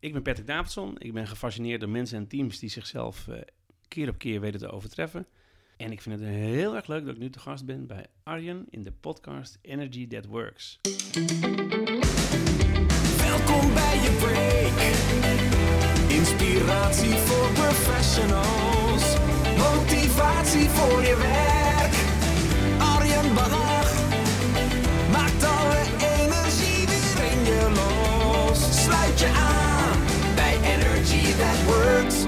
Ik ben Patrick Davidson. Ik ben gefascineerd door mensen en teams die zichzelf eh, keer op keer weten te overtreffen. En ik vind het heel erg leuk dat ik nu te gast ben bij Arjen in de podcast Energy That Works. Welkom bij je break. Inspiratie voor professionals. Motivatie voor je werk. That Works.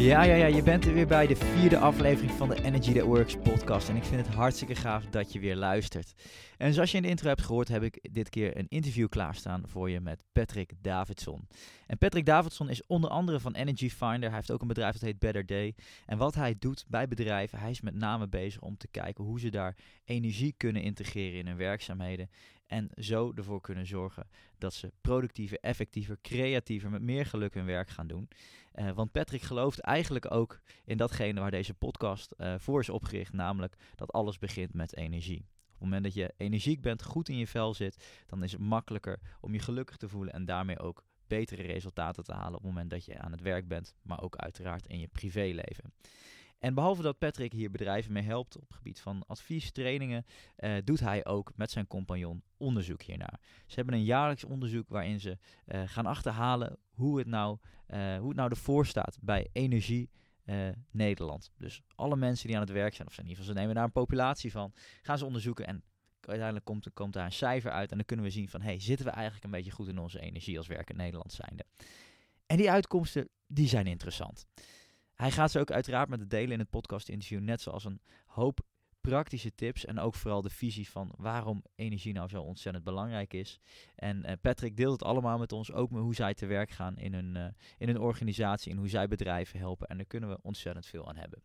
Ja, ja, ja, je bent er weer bij de vierde aflevering van de Energy That Works podcast. En ik vind het hartstikke gaaf dat je weer luistert. En zoals je in de intro hebt gehoord, heb ik dit keer een interview klaarstaan voor je met Patrick Davidson. En Patrick Davidson is onder andere van Energy Finder. Hij heeft ook een bedrijf dat heet Better Day. En wat hij doet bij bedrijven, hij is met name bezig om te kijken hoe ze daar energie kunnen integreren in hun werkzaamheden. En zo ervoor kunnen zorgen dat ze productiever, effectiever, creatiever, met meer geluk hun werk gaan doen. Uh, want Patrick gelooft eigenlijk ook in datgene waar deze podcast uh, voor is opgericht, namelijk dat alles begint met energie. Op het moment dat je energiek bent, goed in je vel zit, dan is het makkelijker om je gelukkig te voelen en daarmee ook betere resultaten te halen op het moment dat je aan het werk bent, maar ook uiteraard in je privéleven. En behalve dat Patrick hier bedrijven mee helpt op het gebied van advies, trainingen, uh, doet hij ook met zijn compagnon onderzoek hiernaar. Ze hebben een jaarlijks onderzoek waarin ze uh, gaan achterhalen hoe het, nou, uh, hoe het nou ervoor staat bij energie Nederland. Dus alle mensen die aan het werk zijn, of in ieder geval ze nemen daar een populatie van, gaan ze onderzoeken en uiteindelijk komt, komt daar een cijfer uit en dan kunnen we zien van, hey, zitten we eigenlijk een beetje goed in onze energie als werk Nederland zijnde. En die uitkomsten, die zijn interessant. Hij gaat ze ook uiteraard met het delen in het podcast-interview, net zoals een hoop praktische tips en ook vooral de visie van waarom energie nou zo ontzettend belangrijk is. En uh, Patrick deelt het allemaal met ons, ook met hoe zij te werk gaan in hun, uh, in hun organisatie en hoe zij bedrijven helpen. En daar kunnen we ontzettend veel aan hebben.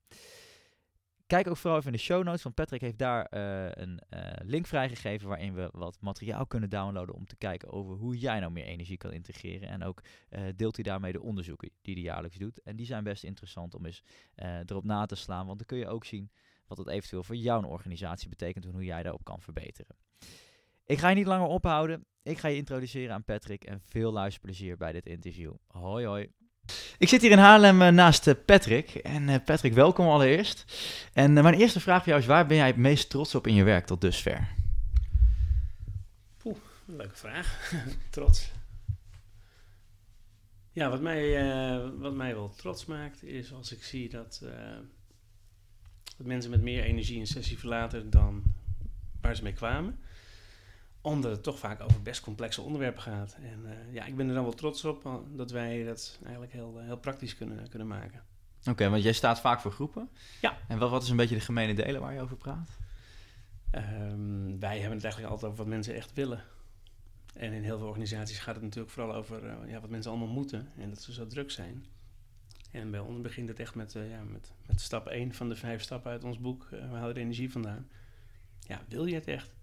Kijk ook vooral even in de show notes, want Patrick heeft daar uh, een uh, link vrijgegeven waarin we wat materiaal kunnen downloaden om te kijken over hoe jij nou meer energie kan integreren. En ook uh, deelt hij daarmee de onderzoeken die hij jaarlijks doet. En die zijn best interessant om eens erop na te slaan, want dan kun je ook zien wat het eventueel voor jouw organisatie betekent en hoe jij daarop kan verbeteren. Ik ga je niet langer ophouden. Ik ga je introduceren aan Patrick en veel luisterplezier bij dit interview. Hoi hoi. Ik zit hier in Haarlem uh, naast uh, Patrick. En uh, Patrick, welkom allereerst. En mijn eerste vraag voor jou is: waar ben jij het meest trots op in je werk tot dusver? Poeh, leuke vraag. trots. Ja, wat mij, wat mij wel trots maakt is als ik zie dat, dat mensen met meer energie een sessie verlaten dan waar ze mee kwamen omdat het toch vaak over best complexe onderwerpen gaat. En uh, ja, ik ben er dan wel trots op dat wij dat eigenlijk heel, heel praktisch kunnen, kunnen maken. Oké, okay, want jij staat vaak voor groepen. Ja. En wat, wat is een beetje de gemene delen waar je over praat? Um, wij hebben het eigenlijk altijd over wat mensen echt willen. En in heel veel organisaties gaat het natuurlijk vooral over uh, ja, wat mensen allemaal moeten en dat ze zo druk zijn. En bij ons begint het echt met, uh, ja, met, met stap 1 van de vijf stappen uit ons boek. we halen de energie vandaan. Ja, wil je het echt?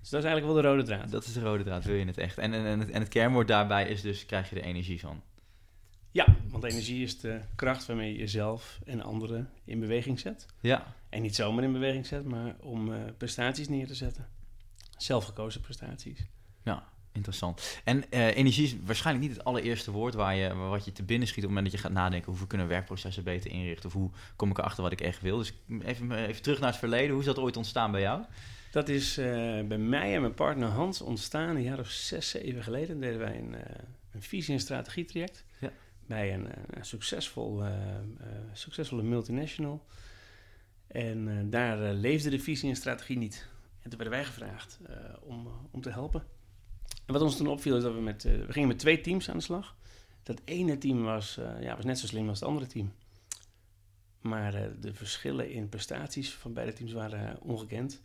Dus dat is eigenlijk wel de rode draad. Dat is de rode draad, wil je het echt. En, en, en, het, en het kernwoord daarbij is dus, krijg je er energie van? Ja, want energie is de kracht waarmee je jezelf en anderen in beweging zet. Ja. En niet zomaar in beweging zet, maar om uh, prestaties neer te zetten. Zelfgekozen prestaties. Ja, interessant. En uh, energie is waarschijnlijk niet het allereerste woord waar je, wat je te binnen schiet op het moment dat je gaat nadenken hoe kunnen werkprocessen beter inrichten of hoe kom ik erachter wat ik echt wil. Dus even, even terug naar het verleden. Hoe is dat ooit ontstaan bij jou? Dat is uh, bij mij en mijn partner Hans ontstaan een jaar of zes, zeven geleden. Deden wij een, uh, een visie- en strategietraject ja. bij een, een succesvol, uh, succesvolle multinational. En daar leefde de visie en strategie niet. En toen werden wij gevraagd om, om te helpen. En wat ons toen opviel is dat we met, we gingen met twee teams aan de slag. Dat ene team was, ja, was net zo slim als het andere team. Maar de verschillen in prestaties van beide teams waren ongekend.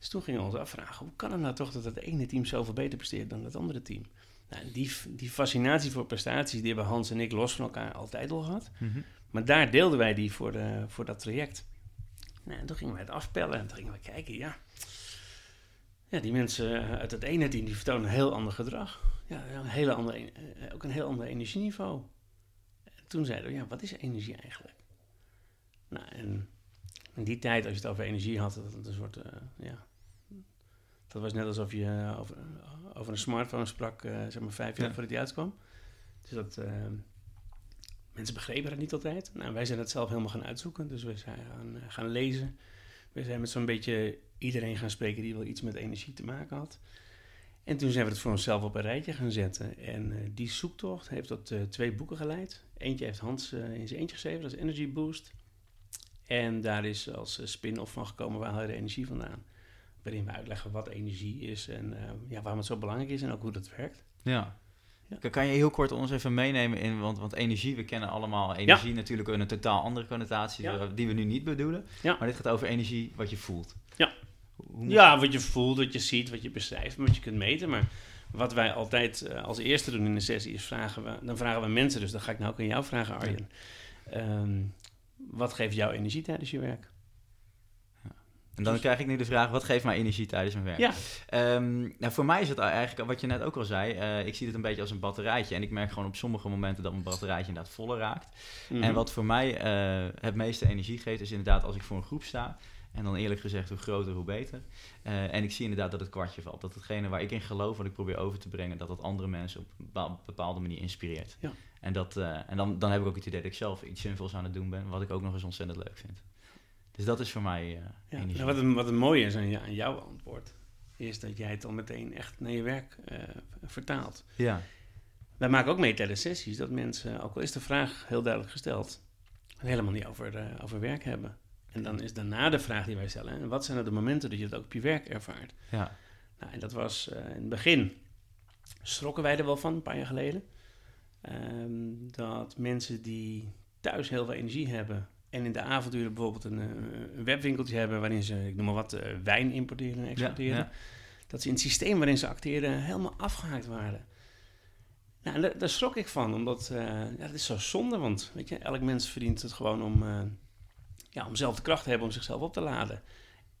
Dus toen gingen we ons afvragen, hoe kan het nou toch dat het ene team zoveel beter presteert dan het andere team? Nou, die, die fascinatie voor prestaties, die hebben Hans en ik los van elkaar altijd al gehad. Mm-hmm. Maar daar deelden wij die voor, de, voor dat traject. Nou, en toen gingen wij het afpellen en toen gingen we kijken, ja. Ja, die mensen uit het ene team, die vertonen een heel ander gedrag. Ja, een hele andere, ook een heel ander energieniveau. En toen zeiden we, ja, wat is energie eigenlijk? Nou, en in die tijd, als je het over energie had, dat het een soort, uh, ja, Dat was net alsof je eh, over, over een smartphone sprak, eh, zeg maar vijf jaar Ja. voordat die uitkwam. Dus dat, eh, mensen begrepen dat niet altijd. Nou, wij zijn dat zelf helemaal gaan uitzoeken. Dus we zijn gaan, eh, gaan lezen. We zijn met zo'n beetje iedereen gaan spreken die wel iets met energie te maken had. En toen zijn we het voor onszelf op een rijtje gaan zetten. En eh, die zoektocht heeft tot eh, twee boeken geleid. Eentje heeft Hans eh, in zijn eentje geschreven, dat is Energy Boost. En daar is als eh, spin-off van gekomen, waar haal je de energie vandaan? Waarin we uitleggen wat energie is en eh, ja, waarom het zo belangrijk is en ook hoe dat werkt. Ja. Ja. Kan- je heel kort ons even meenemen in, want, want energie, we kennen allemaal energie natuurlijk in een totaal andere connotatie Ja. die we nu niet bedoelen. Maar dit gaat over energie wat je voelt. Ja. Ja, wat je voelt, wat je ziet, wat je beschrijft, wat je kunt meten. Maar wat wij altijd eh, als eerste doen in de sessie is vragen we, dan vragen we mensen, dus dan ga ik nou ook aan jou vragen, Arjen. Ehm, wat geeft jou energie tijdens je werk? En dan krijg ik nu de vraag, wat geeft mij energie tijdens mijn werk? Ja, Ehm, nou, voor mij is het eigenlijk, wat je net ook al zei, eh, ik zie het een beetje als een batterijtje. En ik merk gewoon op sommige momenten dat mijn batterijtje inderdaad voller raakt. Mhm. En wat voor mij eh, het meeste energie geeft, is inderdaad als ik voor een groep sta. En dan eerlijk gezegd, hoe groter, hoe beter. Eh, en ik zie inderdaad dat het kwartje valt. Dat hetgene waar ik in geloof, wat ik probeer over te brengen, dat dat andere mensen op een bepaal- bepaalde manier inspireert. Ja. En, dat, en dan, dan heb ik ook het idee dat ik zelf iets zinvols aan het doen ben, wat ik ook nog eens ontzettend leuk vind. Dus dat is voor mij eh, energie. nou, wat, een, wat een mooie is aan, jouw antwoord, is dat jij het al meteen echt naar je werk eh, vertaalt. Ja, Wij maken ook mee tijdens sessies dat mensen, ook al is de vraag heel duidelijk gesteld, het helemaal niet over, eh, over werk hebben. En dan is daarna de vraag die wij stellen, en wat zijn er de momenten dat je het ook op je werk ervaart? ja, Nou, en dat was in het begin, schrokken wij er wel van, een paar jaar geleden, ehm, dat mensen die thuis heel veel energie hebben en in de avonduren bijvoorbeeld een, eh, een webwinkeltje hebben waarin ze, ik noem maar wat, eh, wijn importeren en exporteren, ja. dat ze in het systeem waarin ze acteren helemaal afgehaakt waren. Nou, daar, daar schrok ik van, omdat eh, ja, dat is zo zonde, want weet je, elk mens verdient het gewoon om, ja, om zelf de kracht te hebben om zichzelf op te laden.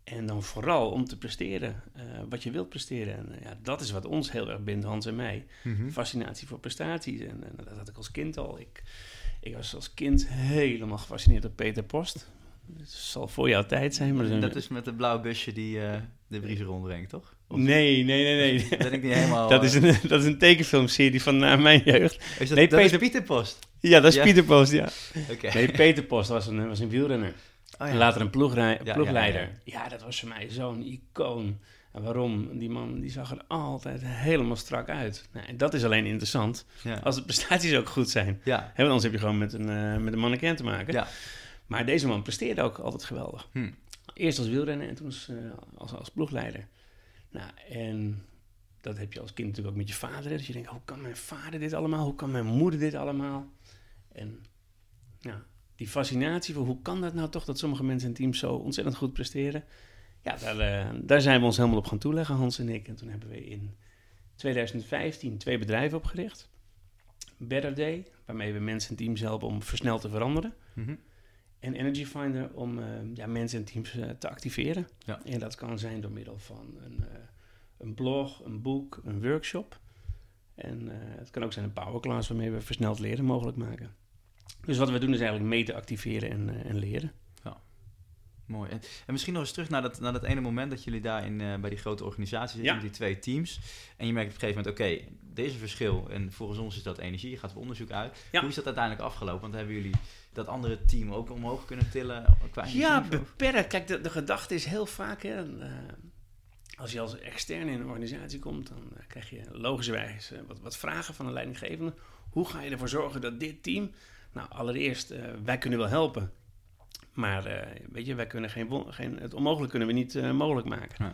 En dan vooral om te presteren wat je wilt presteren. En ja, dat is wat ons heel erg bindt, Hans en mij. Mhm. Fascinatie voor prestaties. En, en dat had ik als kind al. Ik, ik was als kind helemaal gefascineerd door Peter Post. Het zal voor jouw tijd zijn, maar... Dat is met het blauwe busje die eh, de brieven rondbrengt, toch? Of Nee, nee, nee, nee. ben ik niet helemaal... Dat is, eh, een, dat is een tekenfilmserie van na mijn jeugd. is dat, nee, dat Peter- is Pieter Post. Ja, dat is Ja. Pieter Post, ja. Nee, Peter Post was een, was een wielrenner. Oh, En later een ploegrij- ja, ploegleider. ja, Ja, dat was voor mij zo'n icoon. En waarom? Die man die zag er altijd helemaal strak uit. Nou, en dat is alleen interessant Ja. als de prestaties ook goed zijn. Ja. Want anders heb je gewoon met een, eh met een mannequin te maken. Ja. Maar deze man presteerde ook altijd geweldig. Hm. Eerst als wielrenner en toen als, eh, als, als ploegleider. Nou, en dat heb je als kind natuurlijk ook met je vader. Dus je denkt, hoe kan mijn vader dit allemaal? Hoe kan mijn moeder dit allemaal? En ja, die fascinatie voor hoe kan dat nou toch dat sommige mensen in teams zo ontzettend goed presteren? Ja, daar, eh, daar zijn we ons helemaal op gaan toeleggen, Hans en ik. En toen hebben we in 2015 twee bedrijven opgericht. Better Day, waarmee we mensen en teams helpen om versneld te veranderen. Mhm. En Energy Finder om eh, ja, mensen en teams eh, te activeren. Ja. En dat kan zijn door middel van een, een blog, een boek, een workshop. En het kan ook zijn een powerclass waarmee we versneld leren mogelijk maken. Dus wat we doen is eigenlijk meten, activeren en, en leren. Mooi. En, en misschien nog eens terug naar dat, naar dat ene moment dat jullie daar in, eh, bij die grote organisatie zitten, Ja. die twee teams. En je merkt op een gegeven moment, oké, deze verschil, en volgens ons is dat energie, je gaat op onderzoek uit. Ja. Hoe is dat uiteindelijk afgelopen? Want hebben jullie dat andere team ook omhoog kunnen tillen qua Ja, beperkt. Kijk, de, de gedachte is heel vaak... Hè, eh, als je als externe in een organisatie komt... dan eh, krijg je logischerwijs wat, wat vragen van de leidinggevende. Hoe ga je ervoor zorgen dat dit team... Nou, allereerst, wij kunnen wel helpen. Maar eh, weet je, wij kunnen geen, geen, het onmogelijk kunnen we niet eh, mogelijk maken. Nee.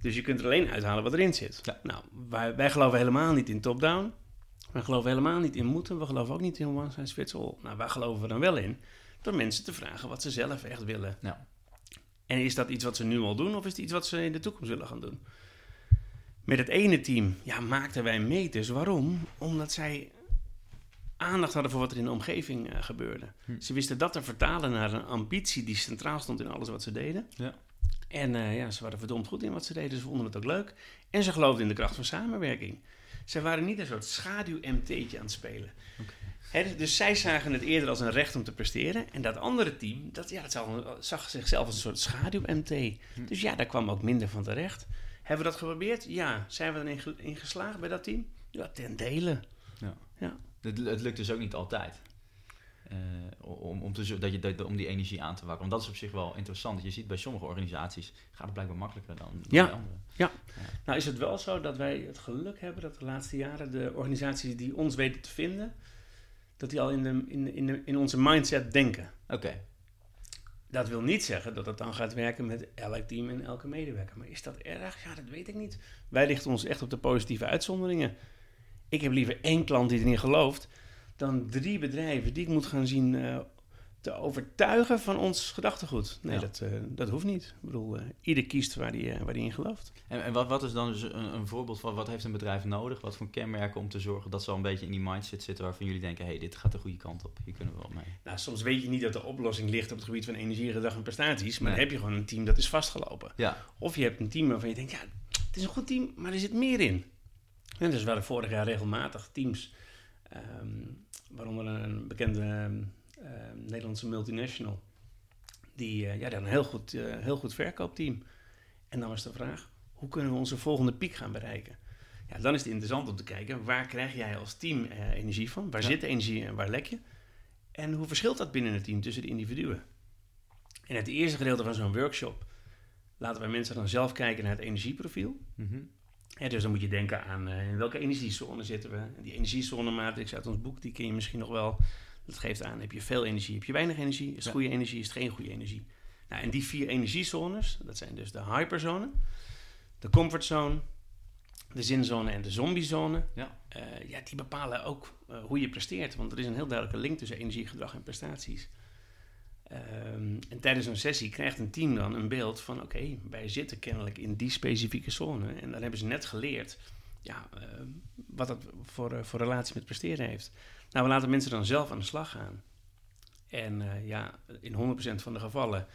Dus je kunt er alleen uithalen wat erin zit. Ja. Nou, wij, wij geloven helemaal niet in top-down. We geloven helemaal niet in moeten. We geloven ook niet in one size fits all. Nou, waar geloven we dan wel in? Door mensen te vragen wat ze zelf echt willen. Ja. En is dat iets wat ze nu al doen of is het iets wat ze in de toekomst willen gaan doen? Met het ene team ja, maakten wij meters. Waarom? Omdat zij aandacht hadden voor wat er in de omgeving eh, gebeurde. Hm. Ze wisten dat te vertalen naar een ambitie die centraal stond in alles wat ze deden. Ja. En eh, ja, ze waren verdomd goed in wat ze deden. Ze vonden het ook leuk. En ze geloofden in de kracht van samenwerking. Ze waren niet een soort schaduw-MT'tje aan het spelen. Dus- dus zij zagen het eerder als een recht om te presteren. En dat andere team, dat, ja, dat zag, zag zichzelf als een soort schaduw-MT. Hm. Dus ja, daar kwam ook minder van terecht. Hebben we dat geprobeerd? Ja. Zijn we erin in geslaagd bij dat team? Ja, ten dele. Het, het lukt dus ook niet altijd. Eh, om, om, te, zo- dat je, dat, om die energie aan te wakkeren. Want dat is op zich wel interessant. Je ziet bij sommige organisaties gaat het blijkbaar makkelijker dan Ja. bij andere. Nou is het wel zo dat wij het geluk hebben dat de laatste jaren de organisaties die ons weten te vinden, dat die al in, de, in, in, de, in onze mindset denken. Oké, Dat wil niet zeggen dat het dan gaat werken met elk team en elke medewerker. Maar is dat erg? Ja, dat weet ik niet. Wij richten ons echt op de positieve uitzonderingen. Ik heb liever één klant die erin gelooft, dan drie bedrijven die ik moet gaan zien eh, te overtuigen van ons gedachtegoed. Nee, Ja. dat, eh, dat hoeft niet. Ik bedoel, eh, ieder kiest waar hij waar die in gelooft. en, en wat, wat is dan dus een, een voorbeeld van wat heeft een bedrijf nodig? Wat voor kenmerken om te zorgen dat ze al een beetje in die mindset zitten waarvan jullie denken, hé, hey, dit gaat de goede kant op. Hier kunnen we wel mee. Nou, soms weet je niet dat de oplossing ligt op het gebied van energie, gedrag en prestaties. Maar Nee. dan heb je gewoon een team dat is vastgelopen. Ja, Of je hebt een team waarvan je denkt, ja, het is een goed team, maar er zit meer in. En dus waren vorig jaar regelmatig teams, ehm, waaronder een bekende ehm, ehm, Nederlandse multinational, die, eh, ja, die had een heel goed, eh, heel goed verkoopteam. En dan was de vraag, hoe kunnen we onze volgende piek gaan bereiken? Ja, dan is het interessant om te kijken, waar krijg jij als team eh, energie van? Waar Ja. zit de energie en waar lek je? En hoe verschilt dat binnen het team tussen de individuen? In het eerste gedeelte van zo'n workshop laten wij mensen dan zelf kijken naar het energieprofiel. Mhm. Dus dan moet je denken aan eh, in welke energiezone zitten we. Die energiezone-matrix uit ons boek, die ken je misschien nog wel. Dat geeft aan, heb je veel energie, heb je weinig energie? Is het Ja. goede energie, is het geen goede energie? Nou, en die vier energiezones, dat zijn dus de hyperzone, de comfortzone, de zinzone en de zombiezone. Ja. Eh, ja, die bepalen ook eh, hoe je presteert. Want er is een heel duidelijke link tussen energie, gedrag en prestaties. Ehm, en tijdens een sessie krijgt een team dan een beeld van... oké, wij zitten kennelijk in die specifieke zone. En dan hebben ze net geleerd ja, eh, wat dat voor, eh, voor relatie met presteren heeft. Nou, we laten mensen dan zelf aan de slag gaan. En eh, ja, in 100% van de gevallen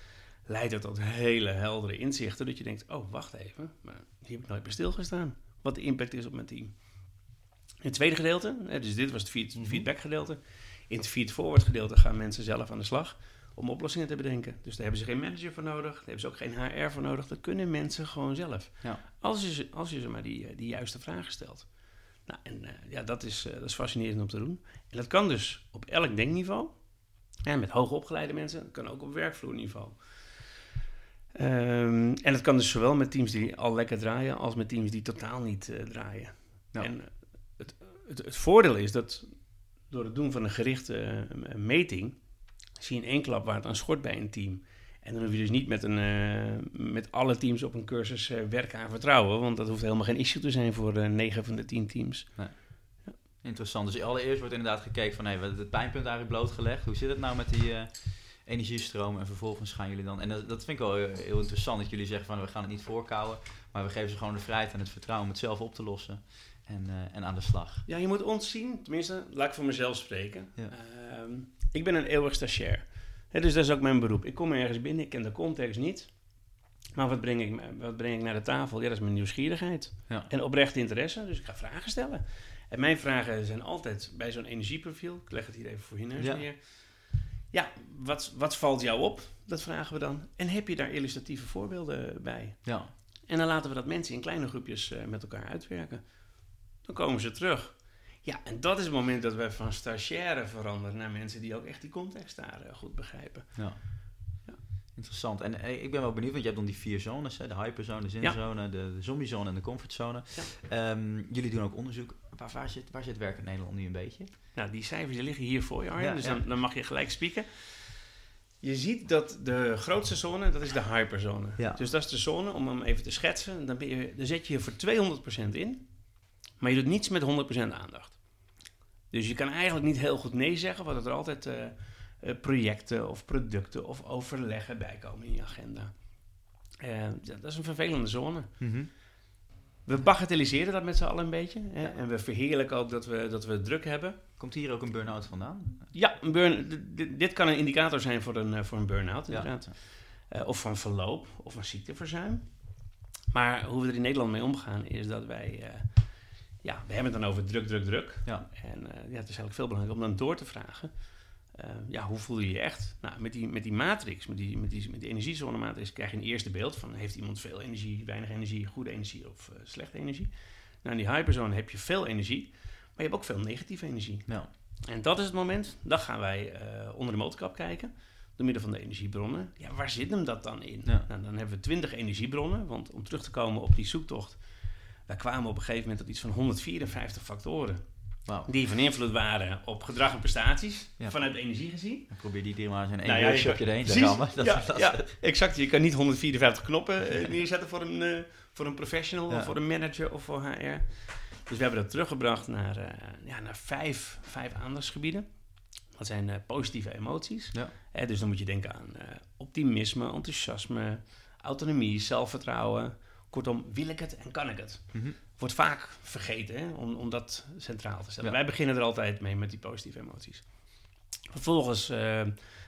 leidt dat tot hele heldere inzichten... dat je denkt, oh, wacht even, maar hier heb ik nooit bij stilgestaan. Wat de impact is op mijn team. In het tweede gedeelte, dus dit was het Mhm. feedback gedeelte. In het feed-forward gedeelte gaan mensen zelf aan de slag om oplossingen te bedenken. Dus daar hebben ze geen manager voor nodig, daar hebben ze ook geen HR voor nodig. Dat kunnen mensen gewoon zelf. Ja. Als, je ze, als je ze maar die, eh, die juiste vragen stelt. Nou, en eh, ja, dat is, eh, dat is fascinerend om te doen. En dat kan dus op elk denkniveau. En met hoogopgeleide mensen, dat kan ook op werkvloerniveau. Ehm, en dat kan dus zowel met teams die al lekker draaien, als met teams die totaal niet draaien. En het, het, het voordeel is dat door het doen van een gerichte meting, zie je in één klap waar het aan schort bij een team. En dan hoef je dus niet met, een, eh, met alle teams op een cursus eh, werken aan vertrouwen, want dat hoeft helemaal geen issue te zijn voor eh 9 van de 10 teams. Interessant. Dus allereerst wordt inderdaad gekeken van, hé, wat het pijnpunt eigenlijk blootgelegd. Hoe zit het nou met die energiestroom? En vervolgens gaan jullie dan... En dat, dat vind ik wel heel, heel interessant, dat jullie zeggen van, we gaan het niet voorkouwen. Maar we geven ze gewoon de vrijheid en het vertrouwen om het zelf op te lossen. En, en aan de slag. Ja, je moet ons zien, tenminste, laat ik voor mezelf spreken. Ja. Ehm, ik ben een eeuwig stagiair. Dus dat is ook mijn beroep. Ik kom ergens binnen, ik ken de context niet. Maar wat breng ik, wat breng ik naar de tafel? Ja, dat is mijn nieuwsgierigheid. Ja. En oprecht interesse, dus ik ga vragen stellen. En mijn vragen zijn altijd bij zo'n energieprofiel. Ik leg het hier even voor je neus Ja. neer. Ja, wat, wat valt jou op? Dat vragen we dan. En heb je daar illustratieve voorbeelden bij? Ja. En dan laten we dat mensen in kleine groepjes eh, met elkaar uitwerken. Dan komen ze terug. Ja, en dat is het moment dat we van stagiaire veranderen naar mensen die ook echt die context daar eh, goed begrijpen. Ja. Ja. Interessant. En eh, ik ben wel benieuwd, want je hebt dan die vier zones, hè? de hyperzone, de zinzone, de, de zombiezone en de comfortzone. Ehm, jullie doen ook onderzoek. Waar, waar, zit, waar zit werk in Nederland nu een beetje? Nou, die cijfers die liggen hier voor je, Arjen, Ja, dus ja. Dan, dan mag je gelijk spieken. Je ziet dat de grootste zone, dat is de hyperzone. Ja. Dus dat is de zone, om hem even te schetsen, dan, ben je, dan zet je je voor 200% in, maar je doet niets met 100% aandacht. Dus je kan eigenlijk niet heel goed nee zeggen, want er altijd eh, eh, projecten of producten of overleggen bij komen in je agenda. Eh, dat is een vervelende zone. We bagatelliseren dat met z'n allen een beetje. Hè? Ja. En we verheerlijken ook dat we, dat we druk hebben. Komt hier ook een burn-out vandaan? Ja, een burn, dit kan een indicator zijn voor een, voor een burn-out, Ja. inderdaad. Of van verloop, of een ziekteverzuim. Maar hoe we er in Nederland mee omgaan, is dat wij... ja, we hebben het dan over druk, druk, druk. Ja. En eh, ja, het is eigenlijk veel belangrijker om dan door te vragen. eh, ja, hoe voel je je echt? Nou, met die, met die matrix, met die, met die, met die energiezone matrix, krijg je een eerste beeld van heeft iemand veel energie, weinig energie, goede energie of eh, slechte energie. Nou, in die hyperzone heb je veel energie, maar je hebt ook veel negatieve energie. Ja. En dat is het moment, dan gaan wij onder de motorkap kijken, door middel van de energiebronnen. Ja, waar zit hem dat dan in? Ja. Nou, dan hebben we 20 energiebronnen, want om terug te komen op die zoektocht, wij kwamen op een gegeven moment tot iets van 154 factoren. Die van invloed waren op gedrag en prestaties, Ja. vanuit energie gezien. Dan probeer die drie maar eens in één Nou workshopje erheen te rammen. Dat, ja, dat- ja, exact. Je kan niet 154 knoppen eh, neerzetten voor een, eh, voor een professional of voor een manager of voor HR. Dus we hebben dat teruggebracht naar, eh, ja, naar vijf, vijf aandachtsgebieden. Dat zijn positieve emoties. Eh, dus dan moet je denken aan optimisme, enthousiasme, autonomie, zelfvertrouwen. Kortom, wil ik het en kan ik het? Mhm. Wordt vaak vergeten hè, om, om dat centraal te stellen. Ja. Wij beginnen er altijd mee met die positieve emoties. Vervolgens eh,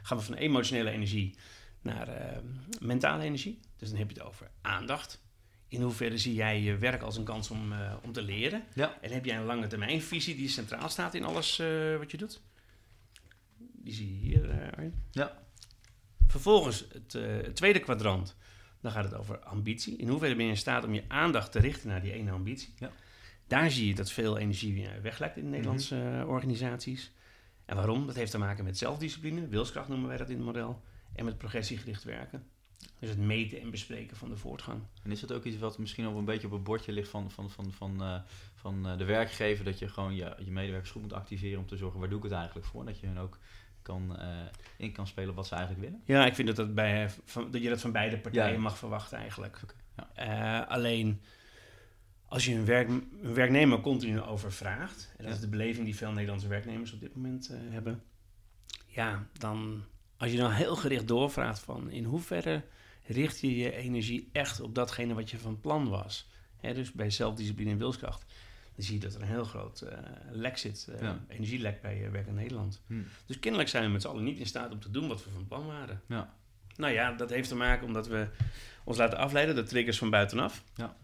gaan we van emotionele energie naar eh, mentale energie. Dus dan heb je het over aandacht. In hoeverre zie jij je werk als een kans om, eh, om te leren? Ja. En heb jij een lange termijn visie die centraal staat in alles wat je doet? Die zie je hier, Arjen. Ja. Vervolgens het, het tweede kwadrant. Dan gaat het over ambitie. In hoeverre ben je in staat om je aandacht te richten naar die ene ambitie? Ja. Daar zie je dat veel energie weglekt in de Nederlandse eh, organisaties. En waarom? Dat heeft te maken met zelfdiscipline, wilskracht noemen wij dat in het model, en met progressiegericht werken. Dus het meten en bespreken van de voortgang. En is dat ook iets wat misschien op een beetje op het bordje ligt van, van, van, van, eh, van eh, de werkgever? Dat je gewoon je, je medewerkers goed moet activeren om te zorgen waar doe ik het eigenlijk voor? Dat je hun ook kan, eh, in kan spelen wat ze eigenlijk willen? Ja, ik vind dat, dat, bij, van, dat je dat van beide partijen Ja. mag verwachten eigenlijk. Ja. Eh, alleen als je een, werk, een werknemer continu overvraagt, en dat is de beleving die veel Nederlandse werknemers op dit moment eh, hebben, ja, dan als je dan heel gericht doorvraagt van in hoeverre richt je je energie echt op datgene wat je van plan was. Hè, dus bij zelfdiscipline en wilskracht. Dan zie je dat er een heel groot eh, lek zit, eh, Ja. energielek bij eh, Werk in Nederland. Hm. Dus kennelijk zijn we met z'n allen niet in staat om te doen wat we van plan waren. Ja. Nou ja, dat heeft te maken omdat we ons laten afleiden, de triggers van buitenaf. Ja.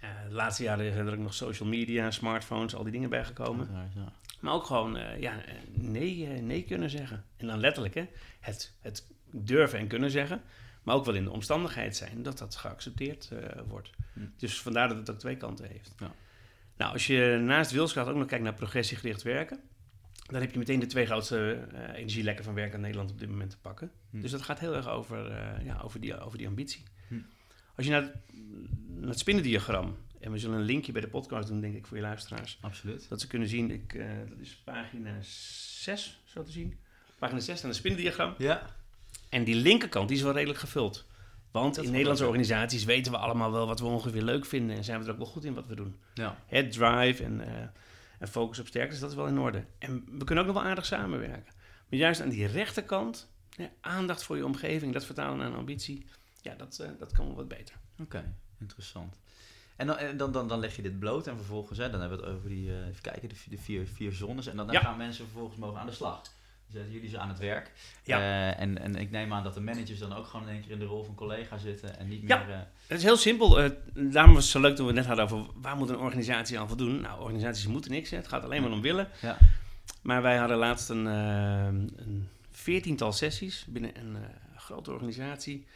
De laatste jaren zijn er ook nog social media, smartphones, al die dingen bijgekomen. Ja. Maar ook gewoon ja, nee, nee kunnen zeggen. En dan letterlijk hè, het, het durven en kunnen zeggen. Maar ook wel in de omstandigheid zijn dat dat geaccepteerd wordt. Hm. Dus vandaar dat het ook twee kanten heeft. Ja. Nou, als je naast wilskracht ook nog kijkt naar progressiegericht werken... dan heb je meteen de twee grootste eh, energielekken van werk in Nederland op dit moment te pakken. Hm. Dus dat gaat heel erg over, eh, ja, over, die, over die ambitie. Hm. Als je naar het, naar het spinnendiagram... en we zullen een linkje bij de podcast doen, denk ik, voor je luisteraars... Absoluut. dat ze kunnen zien, ik, eh, dat is pagina 6, zo te zien. Pagina 6 aan het spinnendiagram. Ja. En die linkerkant die is wel redelijk gevuld. Want Dat in Nederlandse leuk. organisaties weten we allemaal wel wat we ongeveer leuk vinden. En zijn we er ook wel goed in wat we doen. Ja. Het drive en, eh, en focus op sterkte, dus dat is wel in orde. En we kunnen ook nog wel aardig samenwerken. Maar juist aan die rechterkant, ja, aandacht voor je omgeving, dat vertalen naar een ambitie. Ja, dat, eh, dat kan wel wat beter. Oké, interessant. En dan, en dan, dan, dan leg je dit bloot en vervolgens, hè, dan hebben we het over die, eh, even kijken, de, vi- de vier, vier zones. En dan, dan Ja. gaan mensen vervolgens mogen aan de slag. Zetten jullie ze aan het werk. Ja. Eh, en, en ik neem aan dat de managers dan ook gewoon in één keer in de rol van collega zitten en niet Ja. meer... eh, Het is heel simpel. eh, daarom was het zo leuk toen we het net hadden over waar moet een organisatie aan voldoen. Nou, organisaties moeten niks. Hè. Het gaat alleen maar om willen. Ja. Maar wij hadden laatst een, een veertiental sessies binnen een grote organisatie.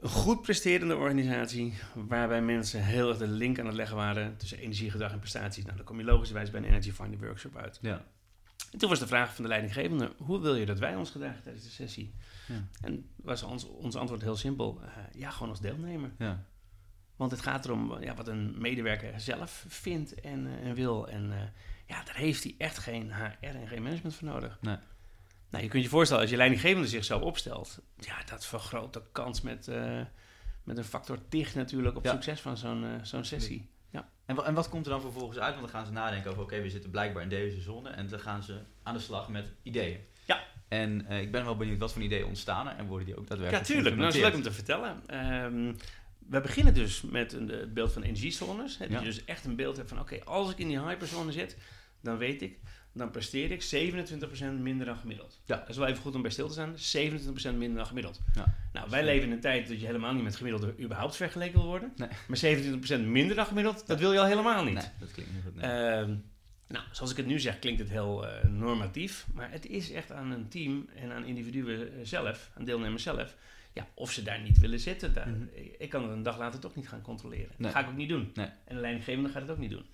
Een goed presterende organisatie, waarbij mensen heel erg de link aan het leggen waren tussen energie, gedrag en prestaties. Nou, dan kom je logischerwijs bij een Energy Finding Workshop uit. ja. En toen was de vraag van de leidinggevende, hoe wil je dat wij ons gedragen tijdens de sessie? Ja. En was ons, ons antwoord heel simpel, eh, ja, gewoon als deelnemer. Ja. Want het gaat erom ja, wat een medewerker zelf vindt en, eh, en wil. En eh, ja, daar heeft hij echt geen HR en geen management voor nodig. Nee. Nou, je kunt je voorstellen, als je leidinggevende zich zo opstelt, ja, dat vergroot de kans met, met een factor tig natuurlijk op Ja. succes van zo'n zo'n sessie. En, en wat komt er dan vervolgens uit? Want dan gaan ze nadenken over, oké, we zitten blijkbaar in deze zone. En dan gaan ze aan de slag met ideeën. Ja. En eh, ik ben wel benieuwd wat voor ideeën ontstaan er en worden die ook Ja, daadwerkelijk tuurlijk. Nou, dat is leuk om te vertellen. Ehm, we beginnen dus met een, het beeld van energiezones. Hè, dat Ja. je dus echt een beeld hebt van, oké, als ik in die hyperzone zit, dan weet ik, dan presteer ik 27% minder dan gemiddeld. Ja. Dat is wel even goed om bij stil te staan. 27% minder dan gemiddeld. Ja. Nou, wij leven in een tijd dat je helemaal niet met gemiddelde überhaupt vergeleken wil worden. Nee. Maar 27% minder dan gemiddeld, dat wil je al helemaal niet. Nee, dat klinkt niet goed. Nee. Ehm, Nou, zoals ik het nu zeg, klinkt het heel eh, normatief. Maar het is echt aan een team en aan individuen eh, zelf, aan deelnemers zelf. Ja, of ze daar niet willen zitten. Daar, Mhm. ik, ik kan het een dag later toch niet gaan controleren. Nee. Dat ga ik ook niet doen. Nee. En de leidinggevende gaat het ook niet doen.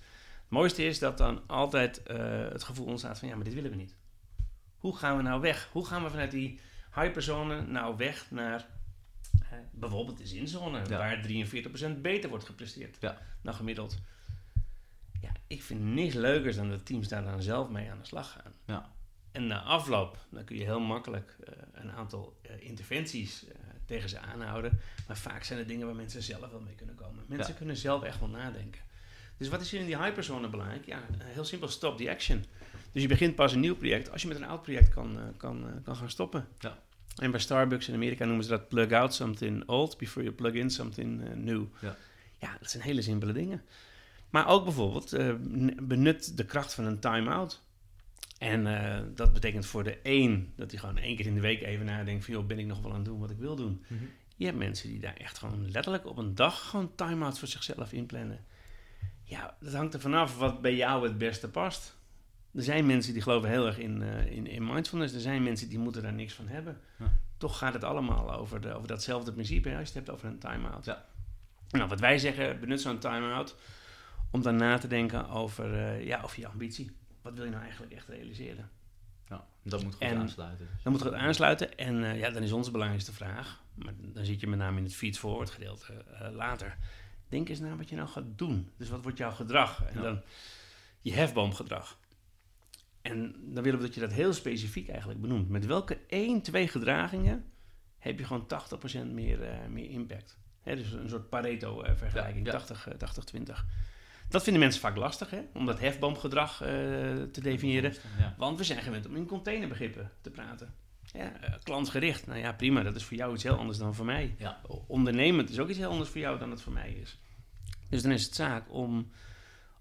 Het mooiste is dat dan altijd eh, het gevoel ontstaat van... ja, maar dit willen we niet. Hoe gaan we nou weg? Hoe gaan we vanuit die hyperzone nou weg naar bijvoorbeeld de zinzone... Ja. waar 43% beter wordt gepresteerd Ja. dan gemiddeld? Ja, ik vind niks leukers dan dat teams daar dan zelf mee aan de slag gaan. Ja. En na afloop, dan kun je heel makkelijk eh, een aantal eh, interventies tegen ze aanhouden. Maar vaak zijn het dingen waar mensen zelf wel mee kunnen komen. Mensen kunnen zelf echt wel nadenken. Dus wat is hier in die hyperzone belangrijk? Ja, heel simpel, stop the action. Dus je begint pas een nieuw project als je met een oud project kan, eh, kan, eh, kan gaan stoppen. Ja. En bij Starbucks in Amerika noemen ze dat plug out something old before you plug in something eh, new. Ja. ja, dat zijn hele simpele dingen. Maar ook bijvoorbeeld, benut de kracht van een time-out. En dat betekent voor de een dat hij gewoon één keer in de week even nadenkt van... joh, ben ik nog wel aan het doen wat ik wil doen? Mhm. Je hebt mensen die daar echt gewoon letterlijk op een dag gewoon time-outs voor zichzelf inplannen. Ja, dat hangt er vanaf wat bij jou het beste past. Er zijn mensen die geloven heel erg in, eh, in, in mindfulness. Er zijn mensen die moeten daar niks van hebben. Ja. Toch gaat het allemaal over, de, over datzelfde principe hè, als je het hebt over een time-out. Ja. Nou, wat wij zeggen, benut zo'n time-out om dan na te denken over, eh, ja, over je ambitie. Wat wil je nou eigenlijk echt realiseren? Ja, dat moet goed En- aansluiten. dus. Dan moet het aansluiten. En eh, ja, dan is onze belangrijkste vraag, maar dan zit je met name in het feed forward gedeelte later. Denk eens na wat je nou gaat doen. Dus wat wordt jouw gedrag? En Ja. dan je hefboomgedrag. En dan willen we dat je dat heel specifiek eigenlijk benoemt. Met welke 1, 2 gedragingen heb je gewoon 80% meer, eh, meer impact? Hè, dus een soort Pareto-vergelijking, Ja, ja. 80, eh, 80, 20. Dat vinden mensen vaak lastig, hè? om dat hefboomgedrag eh, te definiëren. Ja. Want we zijn gewend om in containerbegrippen te praten. Ja, eh, klantgericht, nou ja, prima. Dat is voor jou iets heel anders dan voor mij. Ja. Ondernemend is ook iets heel anders voor jou dan het voor mij is. Dus dan is het zaak om,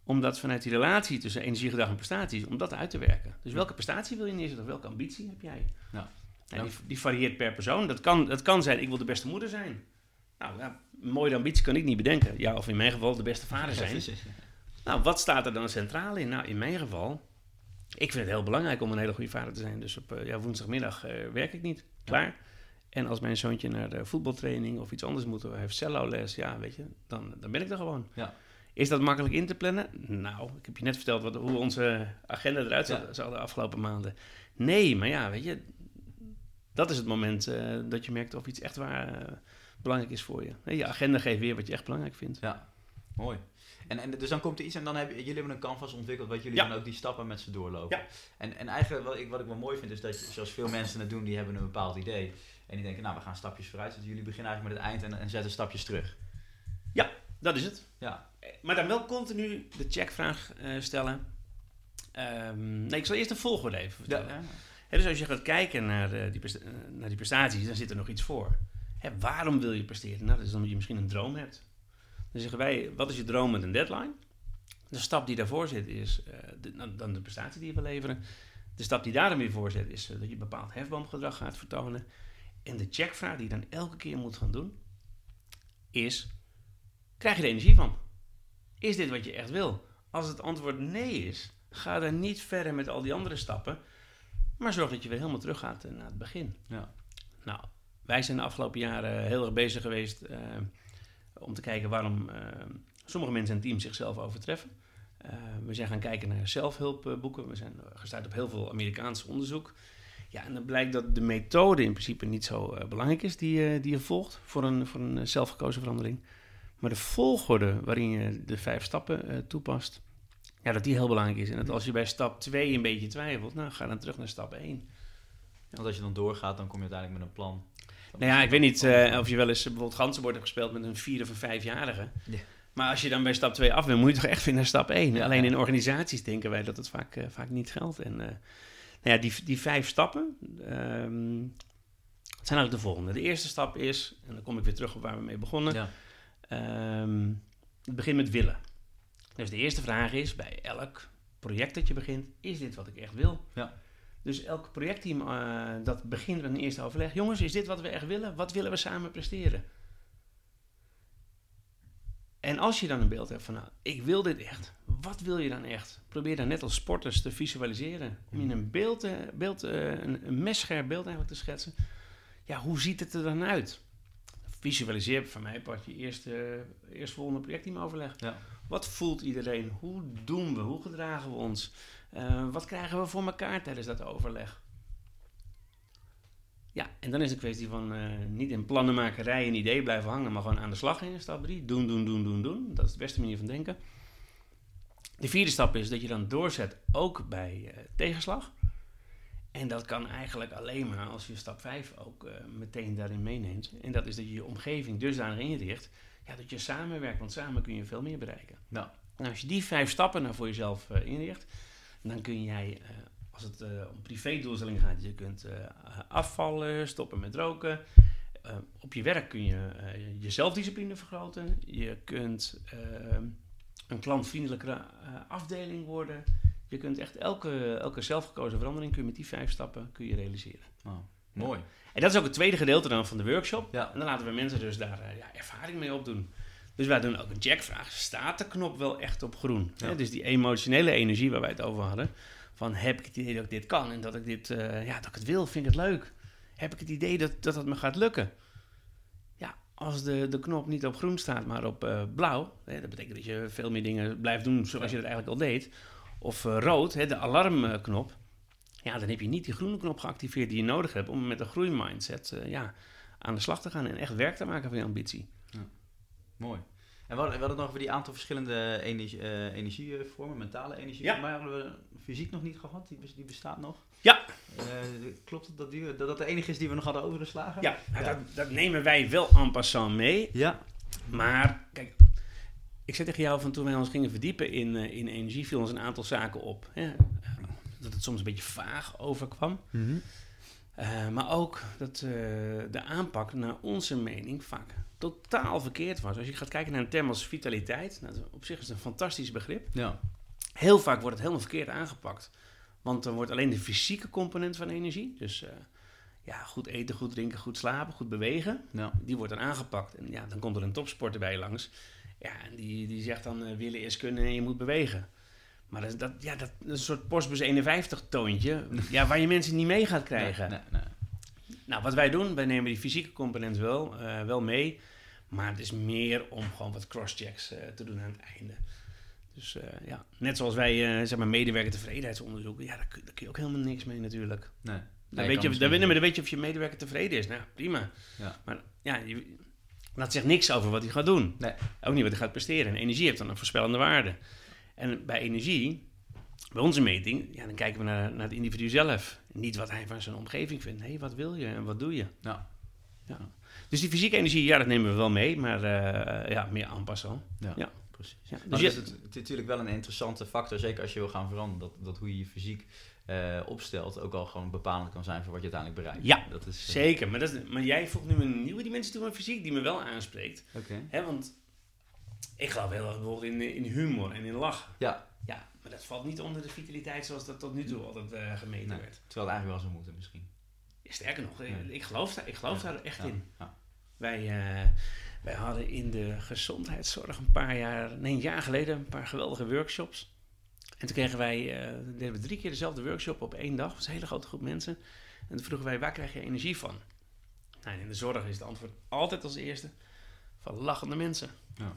om dat vanuit die relatie tussen energiegedrag en prestaties, om dat uit te werken. Dus welke prestatie wil je neerzetten? Of welke ambitie heb jij? Ja. Nou, die, die varieert per persoon. Dat kan, dat kan zijn, ik wil de beste moeder zijn. Nou, ja, een mooie ambitie kan ik niet bedenken. Ja, of in mijn geval de beste vader zijn. Nou, wat staat er dan centraal in? Nou, in mijn geval, ik vind het heel belangrijk om een hele goede vader te zijn. Dus op eh, ja, woensdagmiddag eh, werk ik niet. Klaar. En als mijn zoontje naar de voetbaltraining of iets anders moet, of hij heeft cello-les, ja, weet je, dan, dan ben ik er gewoon. Ja. Is dat makkelijk in te plannen? Nou, ik heb je net verteld wat, hoe onze agenda eruit zag, Ja. zag de afgelopen maanden. Nee, maar ja, weet je, dat is het moment eh, dat je merkt of iets echt waar belangrijk is voor je. Je agenda geeft weer wat je echt belangrijk vindt. Ja, mooi. En, en dus dan komt er iets en dan hebben jullie hebben een canvas ontwikkeld wat jullie Ja. dan ook die stappen met ze doorlopen. Ja. En, en eigenlijk wat ik, wat ik wel mooi vind is dat je, zoals veel mensen het doen, die hebben een bepaald idee. En die denken, nou we gaan stapjes vooruit. Dus jullie beginnen eigenlijk met het eind en, en zetten stapjes terug. Dat is het. Ja, Maar dan wel continu de checkvraag eh, stellen. Ehm, nee, ik zal eerst de volgorde even vertellen. ja. Dus als je gaat kijken naar, eh, die, eh, naar die prestaties, dan zit er nog iets voor. Hè, waarom wil je presteren? Nou, dat is omdat je misschien een droom hebt. Dan zeggen wij, wat is je droom met een deadline? De stap die daarvoor zit is eh, de, dan- de prestatie die je wil leveren. De stap die daar weer voor zit is eh, dat je bepaald hefboomgedrag gaat vertonen. En de checkvraag die je dan elke keer moet gaan doen, is, krijg je er energie van? Is dit wat je echt wil? Als het antwoord nee is, ga dan niet verder met al die andere stappen, maar zorg dat je weer helemaal teruggaat eh, naar het begin. Ja. Nou, wij zijn de afgelopen jaren heel erg bezig geweest om te kijken waarom eh, sommige mensen en teams zichzelf overtreffen. Eh, we zijn gaan kijken naar zelfhulpboeken. We zijn eh, gestuurd op heel veel Amerikaans onderzoek. Ja, en dan blijkt dat de methode in principe niet zo belangrijk is die, die je volgt voor een, voor een zelfgekozen verandering. Maar de volgorde waarin je de vijf stappen toepast, ja, dat die heel belangrijk is. En dat als je bij stap 2 een beetje twijfelt, nou ga dan terug naar stap 1. Want als je dan doorgaat, dan kom je uiteindelijk met een plan. Nou ja, ik weet niet eh, of je wel eens bijvoorbeeld ganzenbord hebt gespeeld met een vier of een vijfjarige. Ja. Maar als je dan bij stap 2 af bent, moet je toch echt weer naar stap 1. Ja, Alleen in organisaties denken wij dat het vaak, eh, vaak niet geldt. En eh, nou ja, die, die vijf stappen ehm, het zijn eigenlijk de volgende. De eerste stap is, en dan kom ik weer terug op waar we mee begonnen. Ja. Ehm, het begint met willen. Dus de eerste vraag is bij elk project dat je begint, is dit wat ik echt wil? Ja. Dus elk projectteam eh, dat begint met een eerste overleg. Jongens, is dit wat we echt willen? Wat willen we samen presteren? En als je dan een beeld hebt van, nou, ik wil dit echt. Wat wil je dan echt? Probeer dan net als sporters te visualiseren. Om in een beeld, beeld eh, een, een messcherp beeld eigenlijk te schetsen. Ja, hoe ziet het er dan uit? Visualiseer van mij part je eerste, eerstvolgende projectteamoverleg. Ja. Wat voelt iedereen? Hoe doen we? Hoe gedragen we ons? Eh, wat krijgen we voor elkaar tijdens dat overleg? Ja, en dan is het een kwestie van eh, niet in plannenmakerij en idee blijven hangen, maar gewoon aan de slag in stap 3. Doen, doen, doen, doen, doen. Dat is de beste manier van denken. De vierde stap is dat je dan doorzet ook bij eh, tegenslag. En dat kan eigenlijk alleen maar als je stap 5 ook meteen daarin meeneemt. En dat is dat je je omgeving dusdanig inricht ja, dat je samenwerkt, want samen kun je veel meer bereiken. Nou, Nou, als je die vijf stappen nou voor jezelf eh, inricht, dan kun jij, eh, als het eh, om privé-doelstellingen gaat, je kunt afvallen, stoppen met roken. Op je werk kun je je zelfdiscipline vergroten. Je kunt een klantvriendelijkere afdeling worden. Je kunt echt elke, elke zelfgekozen verandering kun je met die vijf stappen kun je realiseren. oh, mooi. En dat is ook het tweede gedeelte dan van de workshop. Ja. En dan laten we mensen dus daar eh, ja, ervaring mee opdoen. Dus wij doen ook een checkvraag. Staat de knop wel echt op groen? Ja. Hè, dus die emotionele energie waar wij het over hadden. Van heb ik het idee dat ik dit kan en dat ik dit, eh, ja, dat ik het wil, vind ik het leuk. Heb ik het idee dat, dat het me gaat lukken? Ja, als de, de knop niet op groen staat, maar op eh, blauw. Hè, dat betekent dat je veel meer dingen blijft doen zoals je dat eigenlijk al deed. Of rood, hè, de alarmknop. Ja, dan heb je niet die groene knop geactiveerd die je nodig hebt om met een groeimindset eh, ja, aan de slag te gaan en echt werk te maken van je ambitie. Mooi. En we hadden, we hadden het nog over die aantal verschillende energie, eh, energievormen, mentale energie. Ja. Mij hadden we fysiek nog niet gehad, die, die bestaat nog. Ja. Eh, klopt het dat, die, dat dat de enige is die we nog hadden overgeslagen? Ja, Ja. Dat, dat nemen wij wel en passant mee. Ja. Maar kijk, ik zei tegen jou van toen wij ons gingen verdiepen in, in energie, viel ons een aantal zaken op. Hè? Dat het soms een beetje vaag overkwam. Mhm. Eh, maar ook dat eh, de aanpak naar onze mening vaak totaal verkeerd was. Als je gaat kijken naar een term als vitaliteit, nou, op zich is het een fantastisch begrip. Ja. Heel vaak wordt het helemaal verkeerd aangepakt. Want dan wordt alleen de fysieke component van energie, dus eh, ja, goed eten, goed drinken, goed slapen, goed bewegen, Ja. die wordt dan aangepakt. En ja, dan komt er een topsporter bij je langs. Ja, en die, die zegt dan willen is kunnen en je moet bewegen. Maar dat, dat, ja, dat is een soort Postbus 51 toontje, ja, waar je mensen niet mee gaat krijgen. Nee, nee, nee. Nou, wat wij doen, wij nemen die fysieke component wel, eh, wel mee. Maar het is meer om gewoon wat crosschecks eh, te doen aan het einde. Dus eh, ja, net zoals wij, zeg maar, medewerker tevredenheidsonderzoeken. Ja, daar, kun- daar kun je ook helemaal niks mee natuurlijk. nee. Dan, weet je, misschien- dan, dan weet je of je medewerker tevreden is. Nou, prima. Ja. Maar ja, je, dat zegt niks over wat hij gaat doen. Nee. Ook niet wat hij gaat presteren. En energie heeft dan een voorspellende waarde. En bij energie, bij onze meting, ja, dan kijken we naar, naar het individu zelf. Niet wat hij van zijn omgeving vindt. Nee, wat wil je en wat doe je? Ja. Ja. Dus die fysieke energie, ja, dat nemen we wel mee. Maar eh, ja, meer aanpassen. Ja, Ja. precies. Ja, Dus je... je- het, het is natuurlijk wel een interessante factor, zeker als je wil gaan veranderen, dat, dat hoe je je fysiek eh, opstelt ook al gewoon bepalend kan zijn voor wat je uiteindelijk bereikt. Ja, dat is, eh, Zeker, maar, dat is, maar jij voegt nu een nieuwe dimensie toe aan fysiek die me wel aanspreekt. Oké. Hè, want ik geloof heel erg bijvoorbeeld in, in humor en in lachen. Ja. Ja, maar dat valt niet onder de vitaliteit zoals dat tot nu toe altijd eh, gemeten Nee. werd. Terwijl het eigenlijk wel zou moeten misschien. Sterker nog, eh, Ja. ik geloof, daar, ik geloof Ja. daar echt Ja. in. Ja. Wij, eh, wij hadden in de gezondheidszorg een paar jaar, nee, een jaar geleden, een paar geweldige workshops. En toen kregen wij, eh, deden we drie keer dezelfde workshop op één dag. Dat was een hele grote groep mensen. En toen vroegen wij, waar krijg je energie van? Nou, in de zorg is het antwoord altijd als eerste van lachende mensen. Ja.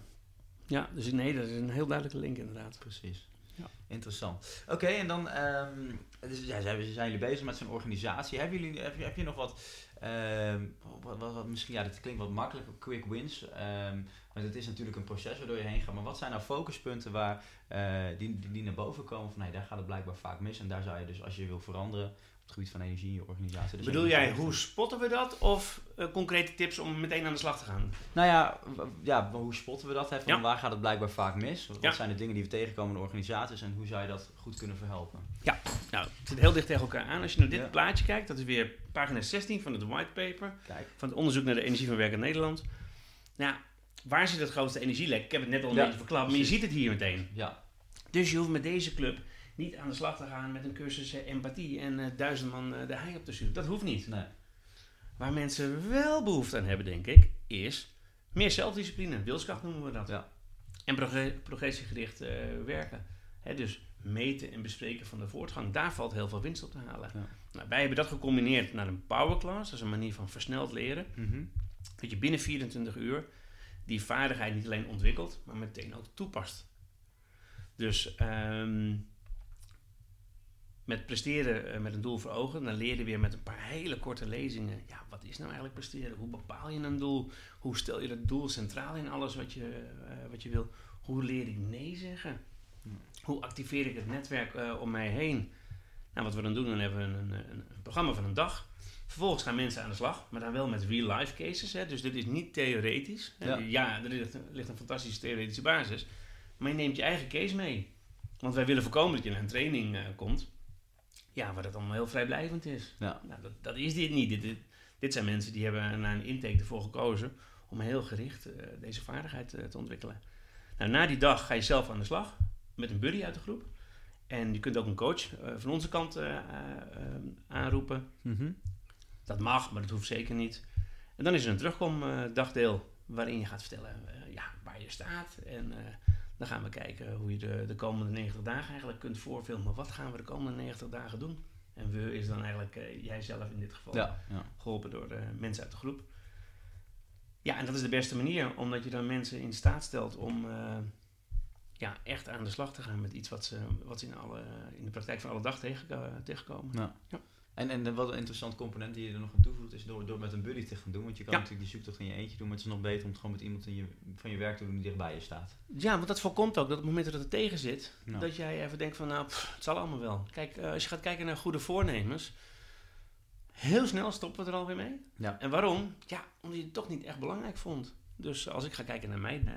Ja, dus nee, dat is een heel duidelijke link inderdaad. Precies. Ja. Interessant. Oké, en dan ehm, dus, ja, zijn, zijn jullie bezig met zo'n organisatie. Hebben jullie, heb, je, heb je nog wat, ehm, wat, wat, wat misschien, ja, dat klinkt wat makkelijk, quick wins. ehm maar het is natuurlijk een proces waardoor je heen gaat. Maar wat zijn nou focuspunten waar, eh, die, die, die naar boven komen van, nee, daar gaat het blijkbaar vaak mis. En daar zou je dus, als je wil veranderen het gebied van energie in je organisatie. dus Bedoel jij, hoe spotten we dat? Of eh, concrete tips om meteen aan de slag te gaan? Nou ja, ja, hoe spotten we dat? Hè? Van Ja. Waar gaat het blijkbaar vaak mis? Wat Ja. zijn de dingen die we tegenkomen in organisaties en hoe zou je dat goed kunnen verhelpen? Nou, het zit heel dicht tegen elkaar aan. Als je naar dit Ja. plaatje kijkt, dat is weer pagina 16 van het whitepaper. Van het onderzoek naar de energie van werk in Nederland. Nou, waar zit het grootste energielek? Ik heb het net al een Ja, beetje verklapt, maar je ziet het hier meteen. Ja, Dus je hoeft met deze club niet aan de slag te gaan met een cursus eh, empathie en eh, duizend man eh, de hei op te sturen. Dat hoeft niet. nee. Waar mensen wel behoefte aan hebben, denk ik, is meer zelfdiscipline. Wilskracht noemen we dat. Ja. En progre- progressiegericht werken. Hè, dus meten en bespreken van de voortgang. Daar valt heel veel winst op te halen. Ja. Nou, wij hebben dat gecombineerd naar een power class. Dat is een manier van versneld leren. Mhm. Dat je binnen 24 uur die vaardigheid niet alleen ontwikkelt, maar meteen ook toepast. Dus ehm, met presteren eh, met een doel voor ogen, dan leer je weer met een paar hele korte lezingen. Ja, wat is nou eigenlijk presteren? Hoe bepaal je een doel? Hoe stel je dat doel centraal in alles wat je, eh, wat je wil? Hoe leer ik nee zeggen? Hoe activeer ik het netwerk eh, om mij heen? Nou, wat we dan doen, dan hebben we een, een, een programma van een dag. Vervolgens gaan mensen aan de slag, maar dan wel met real-life cases. Hè? Dus dit is niet theoretisch. Ja. Ja, er ligt, ligt een fantastische theoretische basis. Maar je neemt je eigen case mee. Want wij willen voorkomen dat je naar een training komt. Ja, waar dat allemaal heel vrijblijvend is. Ja. Nou, dat, dat is dit niet. Dit, dit, dit zijn mensen die hebben na een intake ervoor gekozen om heel gericht eh, deze vaardigheid eh, te ontwikkelen. Nou, na die dag ga je zelf aan de slag met een buddy uit de groep. En je kunt ook een coach eh, van onze kant aanroepen. Mhm. Dat mag, maar dat hoeft zeker niet. En dan is er een terugkomdagdeel waarin je gaat vertellen ja, waar je staat. En dan gaan we kijken hoe je de, de komende 90 dagen eigenlijk kunt voorfilmen. Wat gaan we de komende 90 dagen doen? En we is dan eigenlijk eh, jijzelf in dit geval Ja, ja. geholpen door eh, mensen uit de groep. Ja, en dat is de beste manier, omdat je dan mensen in staat stelt om eh, ja, echt aan de slag te gaan met iets wat ze, wat ze in, alle, in de praktijk van alle dag tegen, tegenkomen. Ja. Ja. En, en wat een interessant component die je er nog aan toevoegt, is door, door met een buddy te gaan doen. Want je kan Ja. natuurlijk die zoektocht in je eentje doen, maar het is nog beter om het gewoon met iemand in je, van je werk te doen die dichtbij je staat. Ja, want dat voorkomt ook dat op het moment dat het tegen zit, dat jij even denkt van, nou, pff, het zal allemaal wel. Kijk, eh, als je gaat kijken naar goede voornemens, heel snel stoppen we er alweer mee. Ja. En waarom? Ja, omdat je het toch niet echt belangrijk vond. Dus als ik ga kijken naar mijn eh,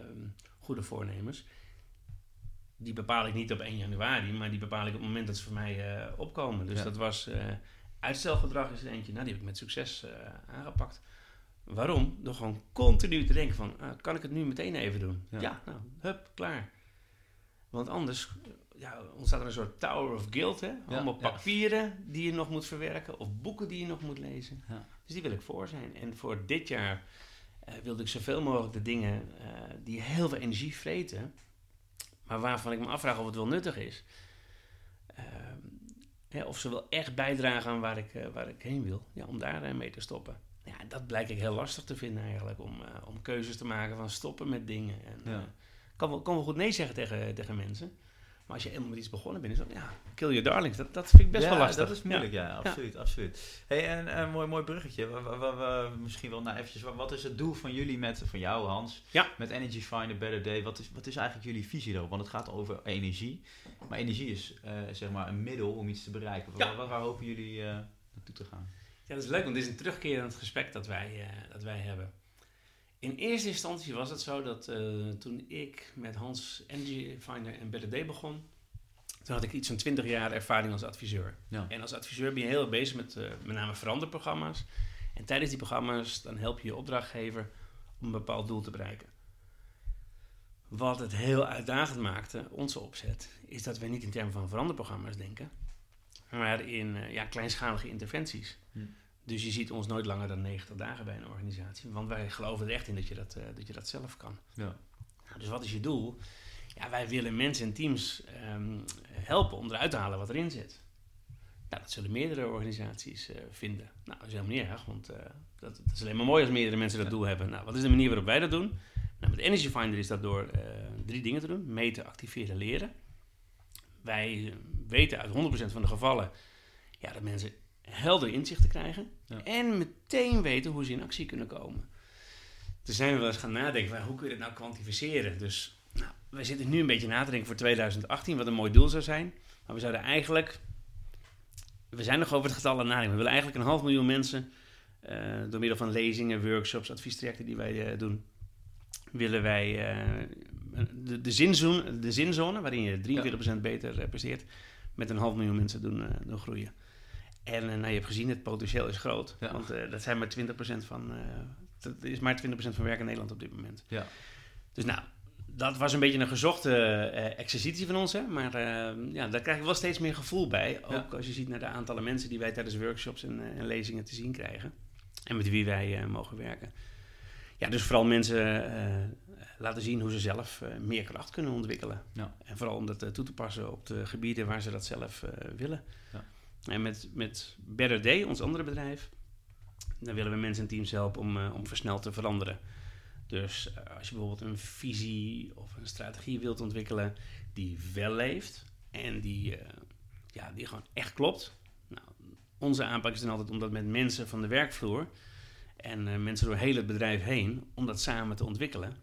ehm, goede voornemens, die bepaal ik niet op 1 januari, maar die bepaal ik op het moment dat ze voor mij eh, opkomen. Dus Ja. dat was eh, uitstelgedrag is er eentje, nou, die heb ik met succes eh, aangepakt. Waarom? Door gewoon continu te denken van, ah, kan ik het nu meteen even doen? Ja. Ja, nou, hup, klaar. Want anders ja, ontstaat er een soort tower of guilt, hè? Allemaal ja. papieren die je nog moet verwerken of boeken die je nog moet lezen. Ja. Dus die wil ik voor zijn. En voor dit jaar wilde ik zoveel mogelijk de dingen die heel veel energie vreten, maar waarvan ik me afvraag of het wel nuttig is. Ehm, hè, of ze wel echt bijdragen aan waar ik, eh, waar ik heen wil, ja, om daar eh, mee te stoppen. Ja, dat blijkt ik heel lastig te vinden eigenlijk, om, eh, om keuzes te maken van stoppen met dingen. En, Ja. kan, wel, kan wel goed nee zeggen tegen, tegen mensen. Maar als je helemaal met iets begonnen bent, is dat, ja, kill your darlings. Dat, dat vind ik best ja, wel lastig. dat is moeilijk, ja, absoluut, absoluut. Hey, en een mooi, mooi bruggetje. Misschien wel nou eventjes, wa- wat is het doel van jullie met, van jou Hans, Ja. met Energy Find a Better Day? Wat is, wat is eigenlijk jullie visie erop? Want het gaat over energie. Maar energie is eh, zeg maar een middel om iets te bereiken. Ja. Waar, waar, waar hopen jullie eh, naartoe te gaan? Ja, dat is leuk, want dit is een terugkerend gesprek dat wij, eh, dat wij hebben. In eerste instantie was het zo dat eh, toen ik met Hans Energy Finder en Day begon, toen had ik iets van 20 jaar ervaring als adviseur. Ja. En als adviseur ben je heel erg bezig met eh, met name veranderprogramma's. En tijdens die programma's dan help je je opdrachtgever om een bepaald doel te bereiken. Wat het heel uitdagend maakte, onze opzet, is dat we niet in termen van veranderprogramma's denken, maar in eh, ja, kleinschalige interventies. Hm. Dus je ziet ons nooit langer dan 90 dagen bij een organisatie, want wij geloven er echt in dat je dat, eh, dat, je dat zelf kan. Ja. Nou, dus wat is je doel? Ja, wij willen mensen en teams ehm, helpen om eruit te halen wat erin zit. Nou, dat zullen meerdere organisaties eh, vinden. Nou, dat is helemaal niet erg, want eh, dat, dat is alleen maar mooi als meerdere mensen dat Ja. doel hebben. Nou, wat is de manier waarop wij dat doen? Nou, met Energy Finder is dat door drie dingen te doen. Meten, activeren, leren. Wij weten uit 100% van de gevallen ja, dat mensen helder inzichten krijgen. Ja. En meteen weten hoe ze in actie kunnen komen. Toen zijn we wel eens gaan nadenken, van, hoe kun je het nou kwantificeren? Dus nou, wij zitten nu een beetje na te denken voor 2018, wat een mooi doel zou zijn. Maar we zouden eigenlijk, we zijn nog over het getal aan het nadenken. We willen eigenlijk een half miljoen mensen, eh, door middel van lezingen, workshops, adviestrajecten die wij eh, doen, willen wij eh, de, de, zinzone, de zinzone, waarin je 43% beter presteert, met een half miljoen mensen doen, doen groeien. En eh, nou, je hebt gezien, het potentieel is groot. Ja. Want eh, dat zijn maar 20% van, eh, dat is maar 20% van werk in Nederland op dit moment. Ja. Dus nou, dat was een beetje een gezochte eh, exercitie van ons. Hè? Maar eh, ja, daar krijg ik wel steeds meer gevoel bij. Ook Ja. als je ziet naar de aantallen mensen die wij tijdens workshops en, en lezingen te zien krijgen. En met wie wij mogen werken. ja, dus vooral mensen laten zien hoe ze zelf meer kracht kunnen ontwikkelen. Ja. En vooral om dat toe te passen op de gebieden waar ze dat zelf willen. Ja. En met, met Better Day, ons andere bedrijf, dan willen we mensen en teams helpen om, eh, om versneld te veranderen. Dus eh, als je bijvoorbeeld een visie of een strategie wilt ontwikkelen die wel leeft en die, eh, ja, die gewoon echt klopt. Nou, onze aanpak is dan altijd om dat met mensen van de werkvloer en mensen door heel het bedrijf heen, om dat samen te ontwikkelen.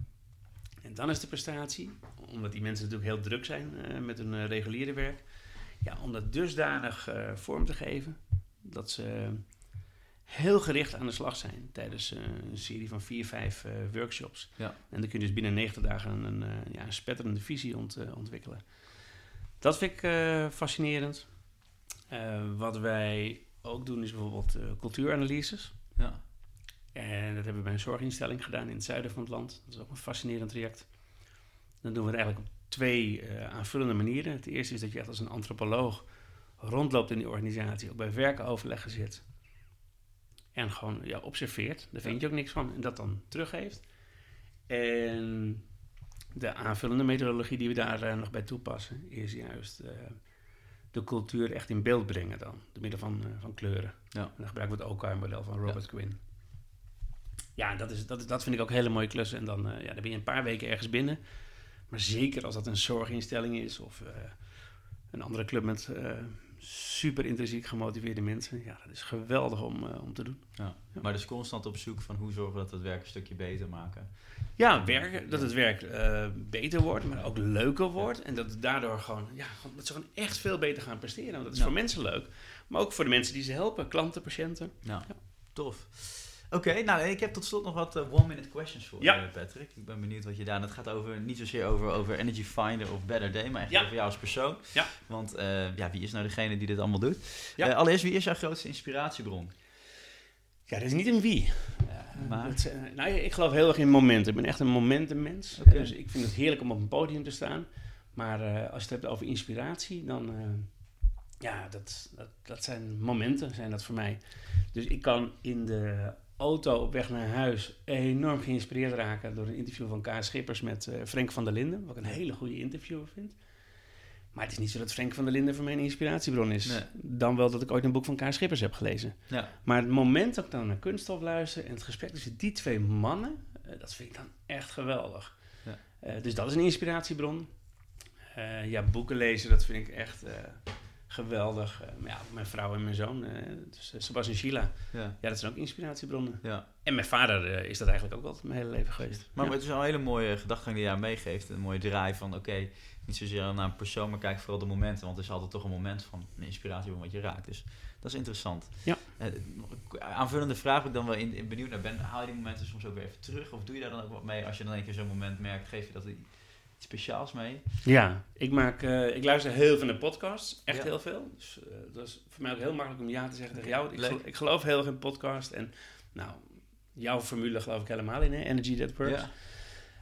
En dan is de prestatie, omdat die mensen natuurlijk heel druk zijn met hun reguliere werk, ja, om dat dusdanig eh, vorm te geven dat ze heel gericht aan de slag zijn tijdens eh, een serie van vier, vijf eh, workshops. Ja. En dan kun je dus binnen 90 dagen een, een, ja, een spetterende visie ont, ontwikkelen. Dat vind ik fascinerend. Wat wij ook doen is bijvoorbeeld cultuuranalyses. Ja. En dat hebben we bij een zorginstelling gedaan in het zuiden van het land. Dat is ook een fascinerend traject. Dan doen we het eigenlijk op twee eh, aanvullende manieren. Het eerste is dat je echt als een antropoloog rondloopt in die organisatie, ook bij werkoverleggen zit. En gewoon ja, observeert. Daar vind je ook niks van. En dat dan teruggeeft. En de aanvullende methodologie die we daar eh, nog bij toepassen, is juist eh, de cultuur echt in beeld brengen dan. Door middel van, van kleuren. Ja. En dan gebruiken we het OKR-model van Robert Quinn. Ja, dat, is, dat, is- dat vind ik ook hele mooie klussen. En dan, ja, dan ben je een paar weken ergens binnen. Maar zeker als dat een zorginstelling is of eh, een andere club met eh, super intrinsiek gemotiveerde mensen. Ja, dat is geweldig om, eh, om te doen. Ja. Ja. Maar dus constant op zoek van hoe zorgen we dat het werk een stukje beter maken. Ja, werken, dat het werk beter wordt, maar ook leuker wordt. En dat het daardoor gewoon, ja, dat ze gewoon echt veel beter gaan presteren. Want dat is Ja. voor mensen leuk, maar ook voor de mensen die ze helpen, klanten, patiënten. Ja. tof. Oké, nou ik heb tot slot nog wat eh, one-minute questions voor Ja. je, Patrick. Ik ben benieuwd wat je daar... Het gaat over, niet zozeer over, over Energy Finder of Better Day, maar echt Ja. over jou als persoon. Ja. Want eh, ja, wie is nou degene die dit allemaal doet? Ja. Eh, allereerst, wie is jouw grootste inspiratiebron? Ja, dat is niet een wie. Maar? Dat nou, ik geloof heel erg in momenten. Ik ben echt een momentummens. Oké. Dus ik vind het heerlijk om op een podium te staan. Maar eh, als je het hebt over inspiratie, dan... eh, ja, dat, dat, dat zijn momenten, zijn dat voor mij. Dus ik kan in de auto op weg naar huis enorm geïnspireerd raken... door een interview van K. Schippers met eh, Frank van der Linden. Wat ik een hele goede interviewer vind. Maar het is niet zo dat Frank van der Linden voor mij een inspiratiebron is. Nee. Dan wel dat ik ooit een boek van K. Schippers heb gelezen. Ja, Maar het moment dat ik dan naar Kunststof luister en het gesprek tussen die twee mannen, eh, dat vind ik dan echt geweldig. Ja. Eh, dus dat is een inspiratiebron. Ja, boeken lezen, dat vind ik echt geweldig. Eh, ja, mijn vrouw en mijn zoon, eh dus, uh, Sebas en Sheila, ja, ja, dat zijn ook inspiratiebronnen. ja. En mijn vader eh, is dat eigenlijk ook altijd mijn hele leven geweest. Maar ja. het is wel een hele mooie gedachtegang die jij meegeeft. Een mooie draai van, oké, niet zozeer naar een persoon, maar kijk vooral de momenten. Want er is altijd toch een moment van een inspiratie van wat je raakt. Dus dat is interessant. Ja. Eh, aanvullende vraag ik dan wel in, in benieuwd naar ben. Haal je die momenten soms ook weer even terug? Of doe je daar dan ook wat mee? Als je dan een keer zo'n moment merkt, geef je dat iets speciaals mee? Ja, ik, maak, eh, ik luister heel veel naar podcasts. Echt Ja. heel veel. Dus eh, dat is voor mij ook heel makkelijk om ja te zeggen tegen jou. Ik, Leuk. gel- ik geloof heel erg in podcast. En nou, jouw formule geloof ik helemaal in, hè? Energy That Works. Ja.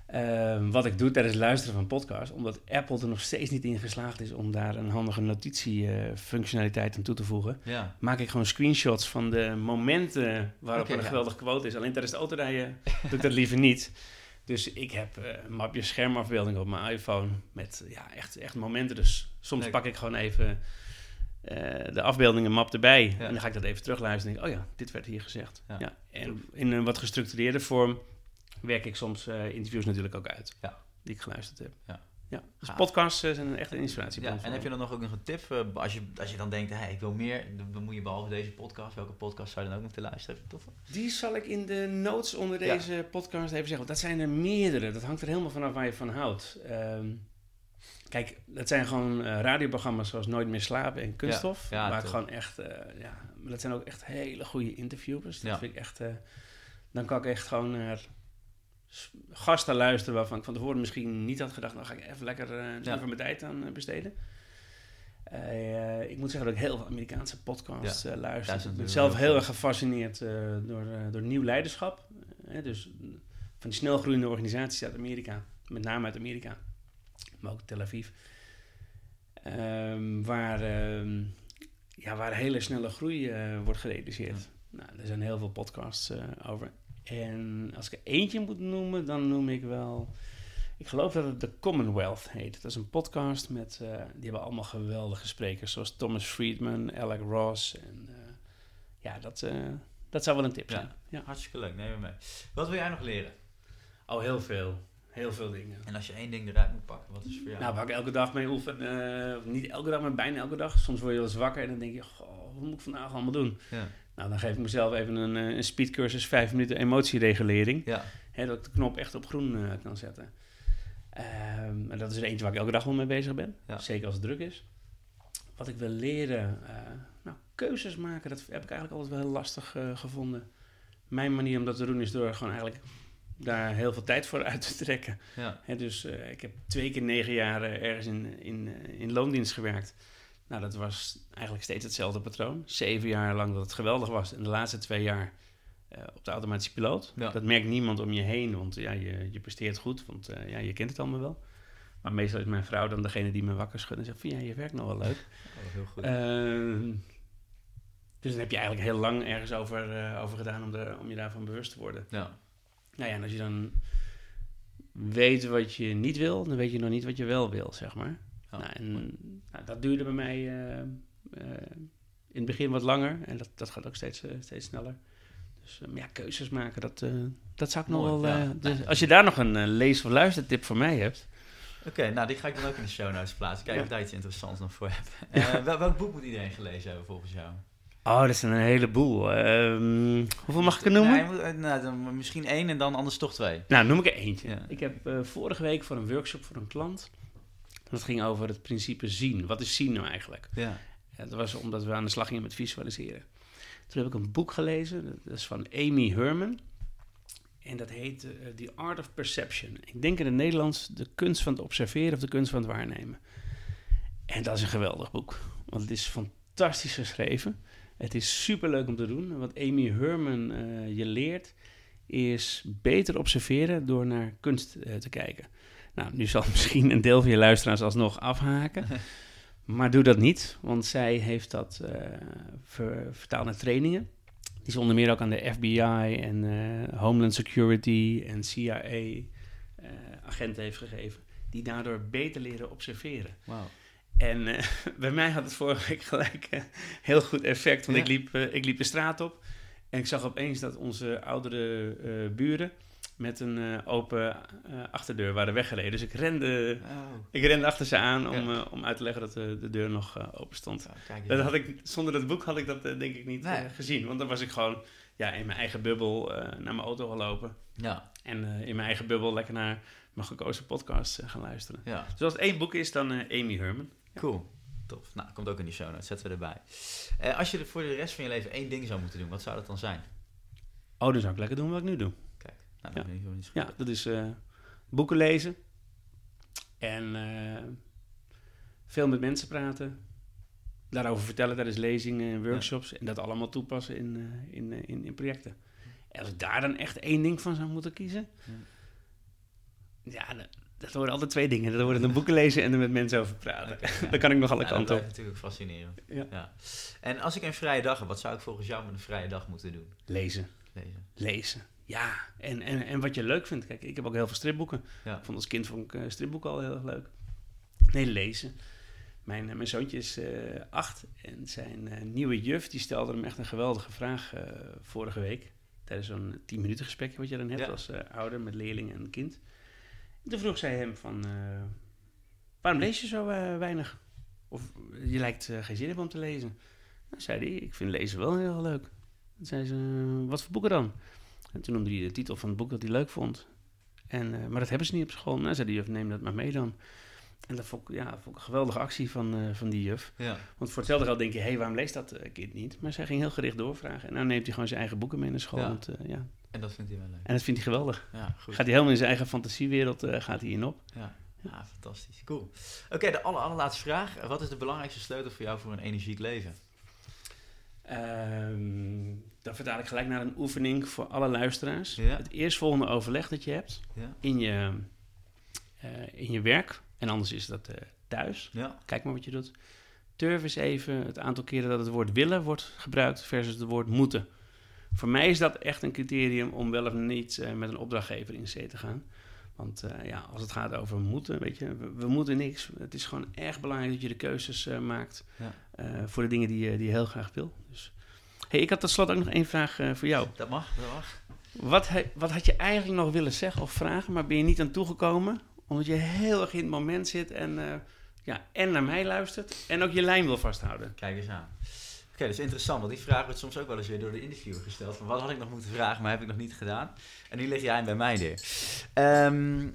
Ehm, wat ik doe tijdens het luisteren van podcast, omdat Apple er nog steeds niet in geslaagd is om daar een handige notitiefunctionaliteit aan toe te voegen, Ja. maak ik gewoon screenshots van de momenten waarop er een ja. geweldig quote is. Alleen tijdens het autorijden doe ik dat liever niet. Dus ik heb eh, een mapje schermafbeeldingen op mijn iPhone met ja, echt, echt momenten. Dus soms Leuk. pak ik gewoon even eh, de afbeeldingen map erbij. Ja. En dan ga ik dat even terugluisteren en denk oh ja, dit werd hier gezegd. Ja. Ja. En in een wat gestructureerde vorm werk ik soms eh, interviews natuurlijk ook uit. Ja. Die ik geluisterd heb. Ja. Ja. Dus podcasts eh, zijn echt een inspiratie. Ja, en heb je dan nog ook nog een tip? eh, als, je, als je dan denkt, hey, ik wil meer, dan moet je behalve deze podcast, welke podcast zou je dan ook moeten luisteren? Tof. Die zal ik in de notes onder Ja. deze podcast even zeggen. Want dat zijn er meerdere. Dat hangt er helemaal vanaf waar je van houdt. Ehm, kijk, dat zijn gewoon eh, radioprogramma's zoals Nooit meer slapen en Kunststof. Ja, ja, waar ik top. gewoon echt... eh, ja, maar dat zijn ook echt hele goede interviewers. Dat Ja. vind ik echt... eh, dan kan ik echt gewoon naar gasten luisteren waarvan ik van tevoren misschien niet had gedacht... nou ga ik even lekker eh Ja. even mijn tijd aan eh, besteden. Eh, ik moet zeggen dat ik heel veel Amerikaanse podcasts luister. Ik ben zelf heel erg gefascineerd door, door nieuw leiderschap. Dus mm, van die snelgroeiende organisaties uit Amerika, met name uit Amerika, maar ook Tel Aviv, Ehm, waar, ehm, ja, waar hele snelle groei wordt gerealiseerd. Nou, er zijn heel veel podcasts over. En als ik er eentje moet noemen, dan noem ik wel... Ik geloof dat het de Commonwealth heet. Dat is een podcast met... eh, die hebben allemaal geweldige sprekers. Zoals Thomas Friedman, Alec Ross. En eh, ja, dat, eh, dat zou wel een tip Ja. zijn. Ja. Hartstikke leuk, neem me mee. Wat wil jij nog leren? Oh, heel veel. Heel veel dingen. En als je één ding eruit moet pakken, wat is voor jou? Nou, waar ik elke dag mee oefen. eh, of niet elke dag, maar bijna elke dag. Soms word je wel eens wakker en dan denk je... Goh, wat moet ik vandaag allemaal doen? ja. Nou, dan geef ik mezelf even een, eh, een speedcursus, vijf minuten emotieregulering. Ja. Hè, dat ik de knop echt op groen eh, kan zetten. Ehm, en dat is er eentje waar ik elke dag wel mee bezig ben. Ja. Zeker als het druk is. Wat ik wil leren, eh, nou, keuzes maken, dat heb ik eigenlijk altijd wel heel lastig gevonden. Mijn manier om dat te doen is door gewoon eigenlijk daar heel veel tijd voor uit te trekken. ja. Hè, dus ik heb twee keer negen jaar ergens in, in, in loondienst gewerkt. Nou, dat was eigenlijk steeds hetzelfde patroon. Zeven jaar lang dat het geweldig was. En de laatste twee jaar eh, op de automatische piloot. Ja. Dat merkt niemand om je heen, want ja, je, je presteert goed. Want eh, ja, je kent het allemaal wel. Maar meestal is mijn vrouw dan degene die me wakker schudt en zegt van... Ja, je werkt nog wel leuk. Oh, heel goed. Ehm, dus dan heb je eigenlijk heel lang ergens over, eh, over gedaan om, de, om je daarvan bewust te worden. ja. Nou ja, en als je dan weet wat je niet wil, dan weet je nog niet wat je wel wil, zeg maar. Ja. Nou, en nou, dat duurde bij mij eh, eh, in het begin wat langer en dat, dat gaat ook steeds, eh, steeds sneller. Dus ja, keuzes maken, dat, dat zou ik nog wel... ja. eh, dus als je daar nog een lees- of luistertip voor mij hebt... Oké, nou die ga ik dan ook in de show notes plaatsen. Kijken Ja. of daar iets interessants nog voor heb. Wel- welk boek moet iedereen gelezen hebben volgens jou? Oh, dat zijn een heleboel. Ehm, hoeveel mag ik er noemen? Nee, je moet- nou, dan misschien één en dan anders toch twee. Nou, noem ik er eentje. Ja. Ik heb vorige week voor een workshop voor een klant... Dat ging over het principe zien. Wat is zien nou eigenlijk? Ja. Dat was omdat we aan de slag gingen met visualiseren. Toen heb ik een boek gelezen, dat is van Amy Herman. En dat heet eh, The Art of Perception. Ik denk in het Nederlands de kunst van het observeren of de kunst van het waarnemen. En dat is een geweldig boek, want het is fantastisch geschreven. Het is super leuk om te doen. Wat Amy Herman eh, je leert, is beter observeren door naar kunst eh, te kijken. Nou, nu zal misschien een deel van je luisteraars alsnog afhaken. Maar doe dat niet, want zij heeft dat ver- vertaald naar trainingen. Die is onder meer ook aan de FBI en eh, Homeland Security en CIA eh, agenten heeft gegeven. Die daardoor beter leren observeren. En bij mij had het vorige week gelijk heel goed effect. Want Ja. ik, liep, ik liep de straat op en ik zag opeens dat onze oudere buren met een eh, open eh, achterdeur waren weggereden. Dus ik rende, Oh. ik rende achter ze aan om, eh, om uit te leggen dat de, de deur nog open stond. Nou. Dat had ik, zonder dat boek had ik dat denk ik niet Nee. gezien. Want dan was ik gewoon ja, in mijn eigen bubbel naar mijn auto gelopen. Ja, En in mijn eigen bubbel lekker naar mijn gekozen podcast gaan luisteren. ja. Dus als het één boek is, dan Amy Herman. Cool. Tof. Nou, komt ook in die show notes. Zetten we erbij. Als je voor de rest van je leven één ding zou moeten doen, wat zou dat dan zijn? Oh, dan zou ik lekker doen wat ik nu doe. Nou, Ja. dat niet Ja, dat is eh, boeken lezen. En eh, veel met mensen praten. Daarover vertellen tijdens lezingen en workshops. En dat allemaal toepassen in, eh, in, in, in projecten. En als ik daar dan echt één ding van zou moeten kiezen. Ja, dat, dat worden altijd twee dingen. Dat worden dan boeken lezen en er met mensen over praten. Ja. Daar kan ik nog alle Ja, dat kanten op. natuurlijk ook fascinerend. Ja. En als ik een vrije dag heb, wat zou ik volgens jou met een vrije dag moeten doen? Lezen. Lezen. Lezen. Ja, en, en, en wat je leuk vindt. Kijk, ik heb ook heel veel stripboeken. Ja. Ik vond als kind vond ik eh, stripboeken al heel erg leuk. Nee, lezen. Mijn, eh, mijn zoontje is eh, acht en zijn nieuwe juf die stelde hem echt een geweldige vraag vorige week. Tijdens zo'n 10 minuten gesprekje wat je dan hebt Ja. als ouder met leerling en kind. En toen vroeg zij hem van, waarom lees je zo weinig? Of je lijkt geen zin hebben om te lezen. Nou, zei hij, ik vind lezen wel heel leuk. Toen zei ze, "Eh, wat voor boeken dan? En toen noemde hij de titel van het boek dat hij leuk vond. En, eh, maar dat hebben ze niet op school. Nou, zei de juf, neem dat maar mee dan. En dat vond ik, ja, vond ik een geweldige actie van, eh, van die juf. Ja. Want voor hetzelfde geld denk je, hé, hey, waarom leest dat eh, kind niet? Maar zij ging heel gericht doorvragen. En nou neemt hij gewoon zijn eigen boeken mee naar school. Ja. Want, ja. En dat vindt hij wel leuk. En dat vindt hij geweldig. Ja, goed. Gaat hij helemaal in zijn eigen fantasiewereld gaat hij in op. Ja. ja, fantastisch. Cool. Oké, de aller, allerlaatste vraag. Wat is de belangrijkste sleutel voor jou voor een energiek leven? Ehm, dan vertaal ik gelijk naar een oefening voor alle luisteraars. Ja. Het eerstvolgende overleg dat je hebt Ja. in je, eh, in je werk, en anders is dat eh, thuis. Ja. Kijk maar wat je doet. Durf eens even het aantal keren dat het woord willen wordt gebruikt versus het woord moeten. voor mij is dat echt een criterium om wel of niet eh, met een opdrachtgever in zee te gaan. Want eh, ja, als het gaat over moeten, weet je, we, we moeten niks. Het is gewoon erg belangrijk dat je de keuzes eh, maakt Ja. eh, voor de dingen die, je- die je heel graag wil. Dus, hey, ik had tot slot ook nog één vraag voor jou. Dat mag, dat mag. Wat, wat had je eigenlijk nog willen zeggen of vragen, maar ben je niet aan toegekomen? Omdat je heel erg in het moment zit en, ja, en naar mij luistert en ook je lijn wil vasthouden. Kijk eens aan. Oké, dat is interessant, want die vraag wordt soms ook wel eens weer door de interviewer gesteld. Van wat had ik nog moeten vragen, maar heb ik nog niet gedaan. En nu lig jij bij mij neer. Ehm,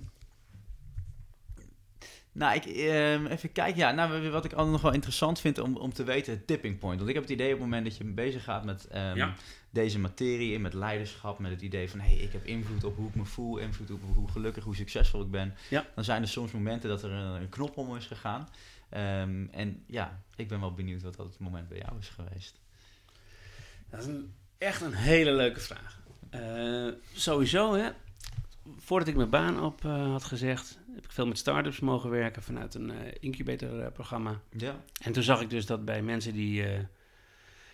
nou, ik, ehm, even kijken. Ja, nou, wat ik altijd nog wel interessant vind om, om te weten, het tipping point. Want ik heb het idee op het moment dat je bezig gaat met ehm, Ja. deze materie, met leiderschap, met het idee van, hé, hey, ik heb invloed op hoe ik me voel, invloed op hoe gelukkig, hoe succesvol ik ben. Ja. Dan zijn er soms momenten dat er een, een knop om is gegaan. Ehm, en ja, ik ben wel benieuwd wat dat moment bij jou is geweest. Dat is een, echt een hele leuke vraag. Eh, sowieso, hè, voordat ik mijn baan op eh, had gezegd, heb ik veel met start-ups mogen werken vanuit een eh, incubatorprogramma. Ja. En toen zag ik dus dat bij mensen die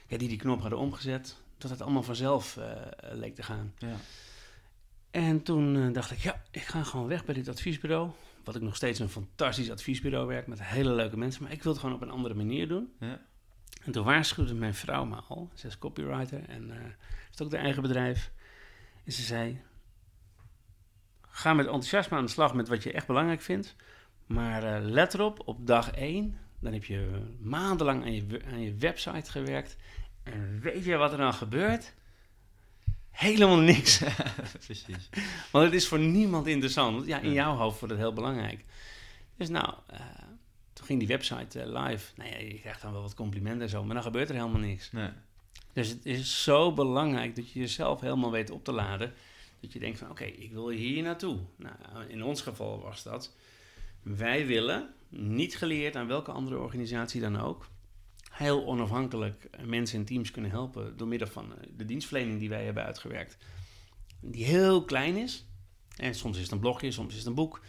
ja, die, die knop hadden omgezet, dat het allemaal vanzelf leek te gaan. Ja. En toen dacht ik, ja, ik ga gewoon weg bij dit adviesbureau. Wat ik nog steeds een fantastisch adviesbureau werk met hele leuke mensen, maar ik wil het gewoon op een andere manier doen. Ja. En toen waarschuwde mijn vrouw me al, ze is copywriter en eh heeft ook haar eigen bedrijf. En ze zei, ga met enthousiasme aan de slag met wat je echt belangrijk vindt. Maar eh, let erop, op dag één, dan heb je maandenlang aan je, aan je website gewerkt. En weet je wat er dan gebeurt? Helemaal niks. Precies. Want het is voor niemand interessant. Want ja, in jouw hoofd wordt het heel belangrijk. Dus nou, eh, toen ging die website eh, live. Nou ja, je krijgt dan wel wat complimenten en zo, maar dan gebeurt er helemaal niks. Nee. Dus het is zo belangrijk dat je jezelf helemaal weet op te laden. Dat je denkt van, oké, ik wil hier naartoe. Nou, in ons geval was dat... Wij willen, niet geleerd aan welke andere organisatie dan ook... heel onafhankelijk mensen en teams kunnen helpen... door middel van eh, de dienstverlening die wij hebben uitgewerkt. Die heel klein is. En soms is het een blogje, soms is het een boek...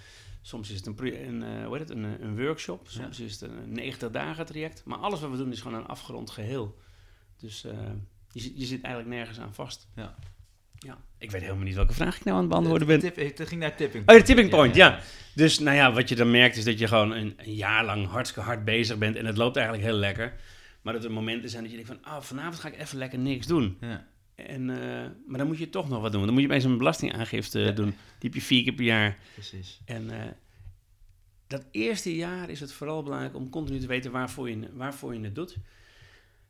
Soms is het een, een, eh, hoe heet het, een, eh, een workshop, soms is het een 90 dagen traject. Maar alles wat we doen is gewoon een afgerond geheel. Dus eh, je, zit- je zit eigenlijk nergens aan vast. Ja. ja. Ik weet helemaal niet welke vraag ik nou aan het beantwoorden ben. Het ging naar tipping Oh, de tipping point, ja. Dus nou ja, wat je dan merkt is dat je gewoon een, een jaar lang hartstikke hard bezig bent. En het loopt eigenlijk heel lekker. Maar dat er momenten zijn dat je denkt van... ah, vanavond ga ik even lekker niks doen. Ja. En, eh, maar dan moet je toch nog wat doen. Dan moet je opeens een belastingaangifte Ja. doen. Die heb je vier keer per jaar. Precies. En eh, dat eerste jaar is het vooral belangrijk om continu te weten waarvoor je, waarvoor je het doet.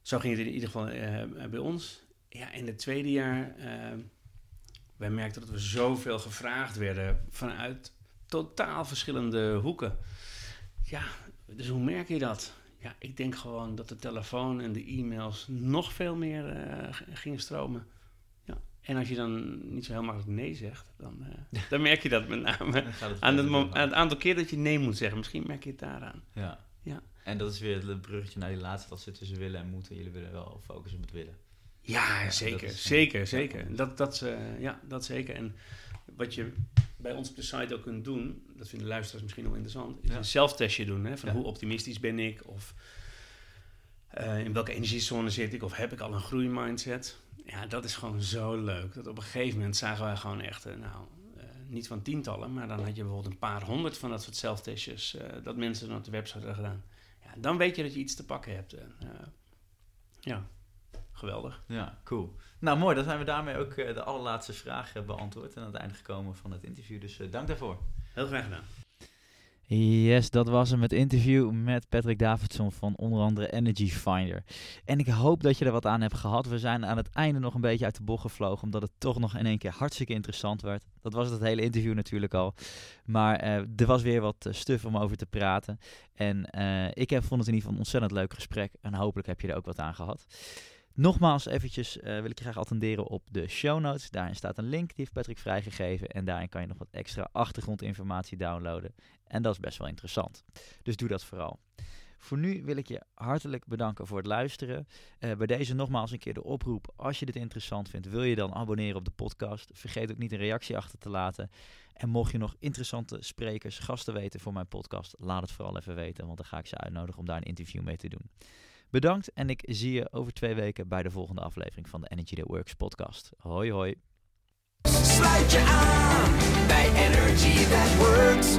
Zo ging het in ieder geval eh, bij ons. Ja, in het tweede jaar, eh, wij merkten dat we zoveel gevraagd werden vanuit totaal verschillende hoeken. Ja, dus hoe merk je dat? Ja, ik denk gewoon dat de telefoon en de e-mails nog veel meer g- gingen stromen. Ja. En als je dan niet zo heel makkelijk nee zegt, dan, eh, dan merk je dat met name het aan het, aan het aantal keer dat je nee moet zeggen. Misschien merk je het daaraan. Ja. Ja. En dat is weer het bruggetje naar die laatste, dat zit tussen willen en moeten. Jullie willen wel focussen op het willen. Ja, zeker. is- zeker, zeker. Dat, dat, ja, dat zeker. En wat je bij ons op de site ook kunt doen, dat vinden luisteraars misschien wel interessant, is Ja. een zelftestje doen. Hè, van Ja. hoe optimistisch ben ik? Of eh, in welke energiezone zit ik? Of heb ik al een groeimindset? Ja, dat is gewoon zo leuk. Dat op een gegeven moment zagen wij gewoon echt, eh, nou, eh, niet van tientallen, maar dan had je bijvoorbeeld een paar honderd van dat soort zelftestjes dat mensen dan op de website hadden gedaan. Ja, dan weet je dat je iets te pakken hebt. Ja, geweldig. Ja, cool. Nou, mooi. Dan zijn we daarmee ook de allerlaatste vraag beantwoord en aan het einde gekomen van het interview. Dus dank daarvoor. Heel graag gedaan. Yes, dat was hem, het interview met Patrick Davidson van onder andere Energy Finder. En ik hoop dat je er wat aan hebt gehad. We zijn aan het einde nog een beetje uit de bocht gevlogen, omdat het toch nog in één keer hartstikke interessant werd. Dat was het hele interview natuurlijk al. Maar eh, er was weer wat eh, stuf om over te praten. En eh, ik heb, vond het in ieder geval een ontzettend leuk gesprek. En hopelijk heb je er ook wat aan gehad. Nogmaals eventjes eh, wil ik je graag attenderen op de show notes. Daarin staat een link, die heeft Patrick vrijgegeven. En daarin kan je nog wat extra achtergrondinformatie downloaden. En dat is best wel interessant. Dus doe dat vooral. Voor nu wil ik je hartelijk bedanken voor het luisteren. Eh, bij deze nogmaals een keer de oproep. Als je dit interessant vindt, wil je dan abonneren op de podcast. Vergeet ook niet een reactie achter te laten. En mocht je nog interessante sprekers, gasten weten voor mijn podcast, laat het vooral even weten. Want dan ga ik ze uitnodigen om daar een interview mee te doen. Bedankt en ik zie je over twee weken bij de volgende aflevering van de Energy That Works podcast. Hoi hoi. Sluit je aan bij Energy That Works.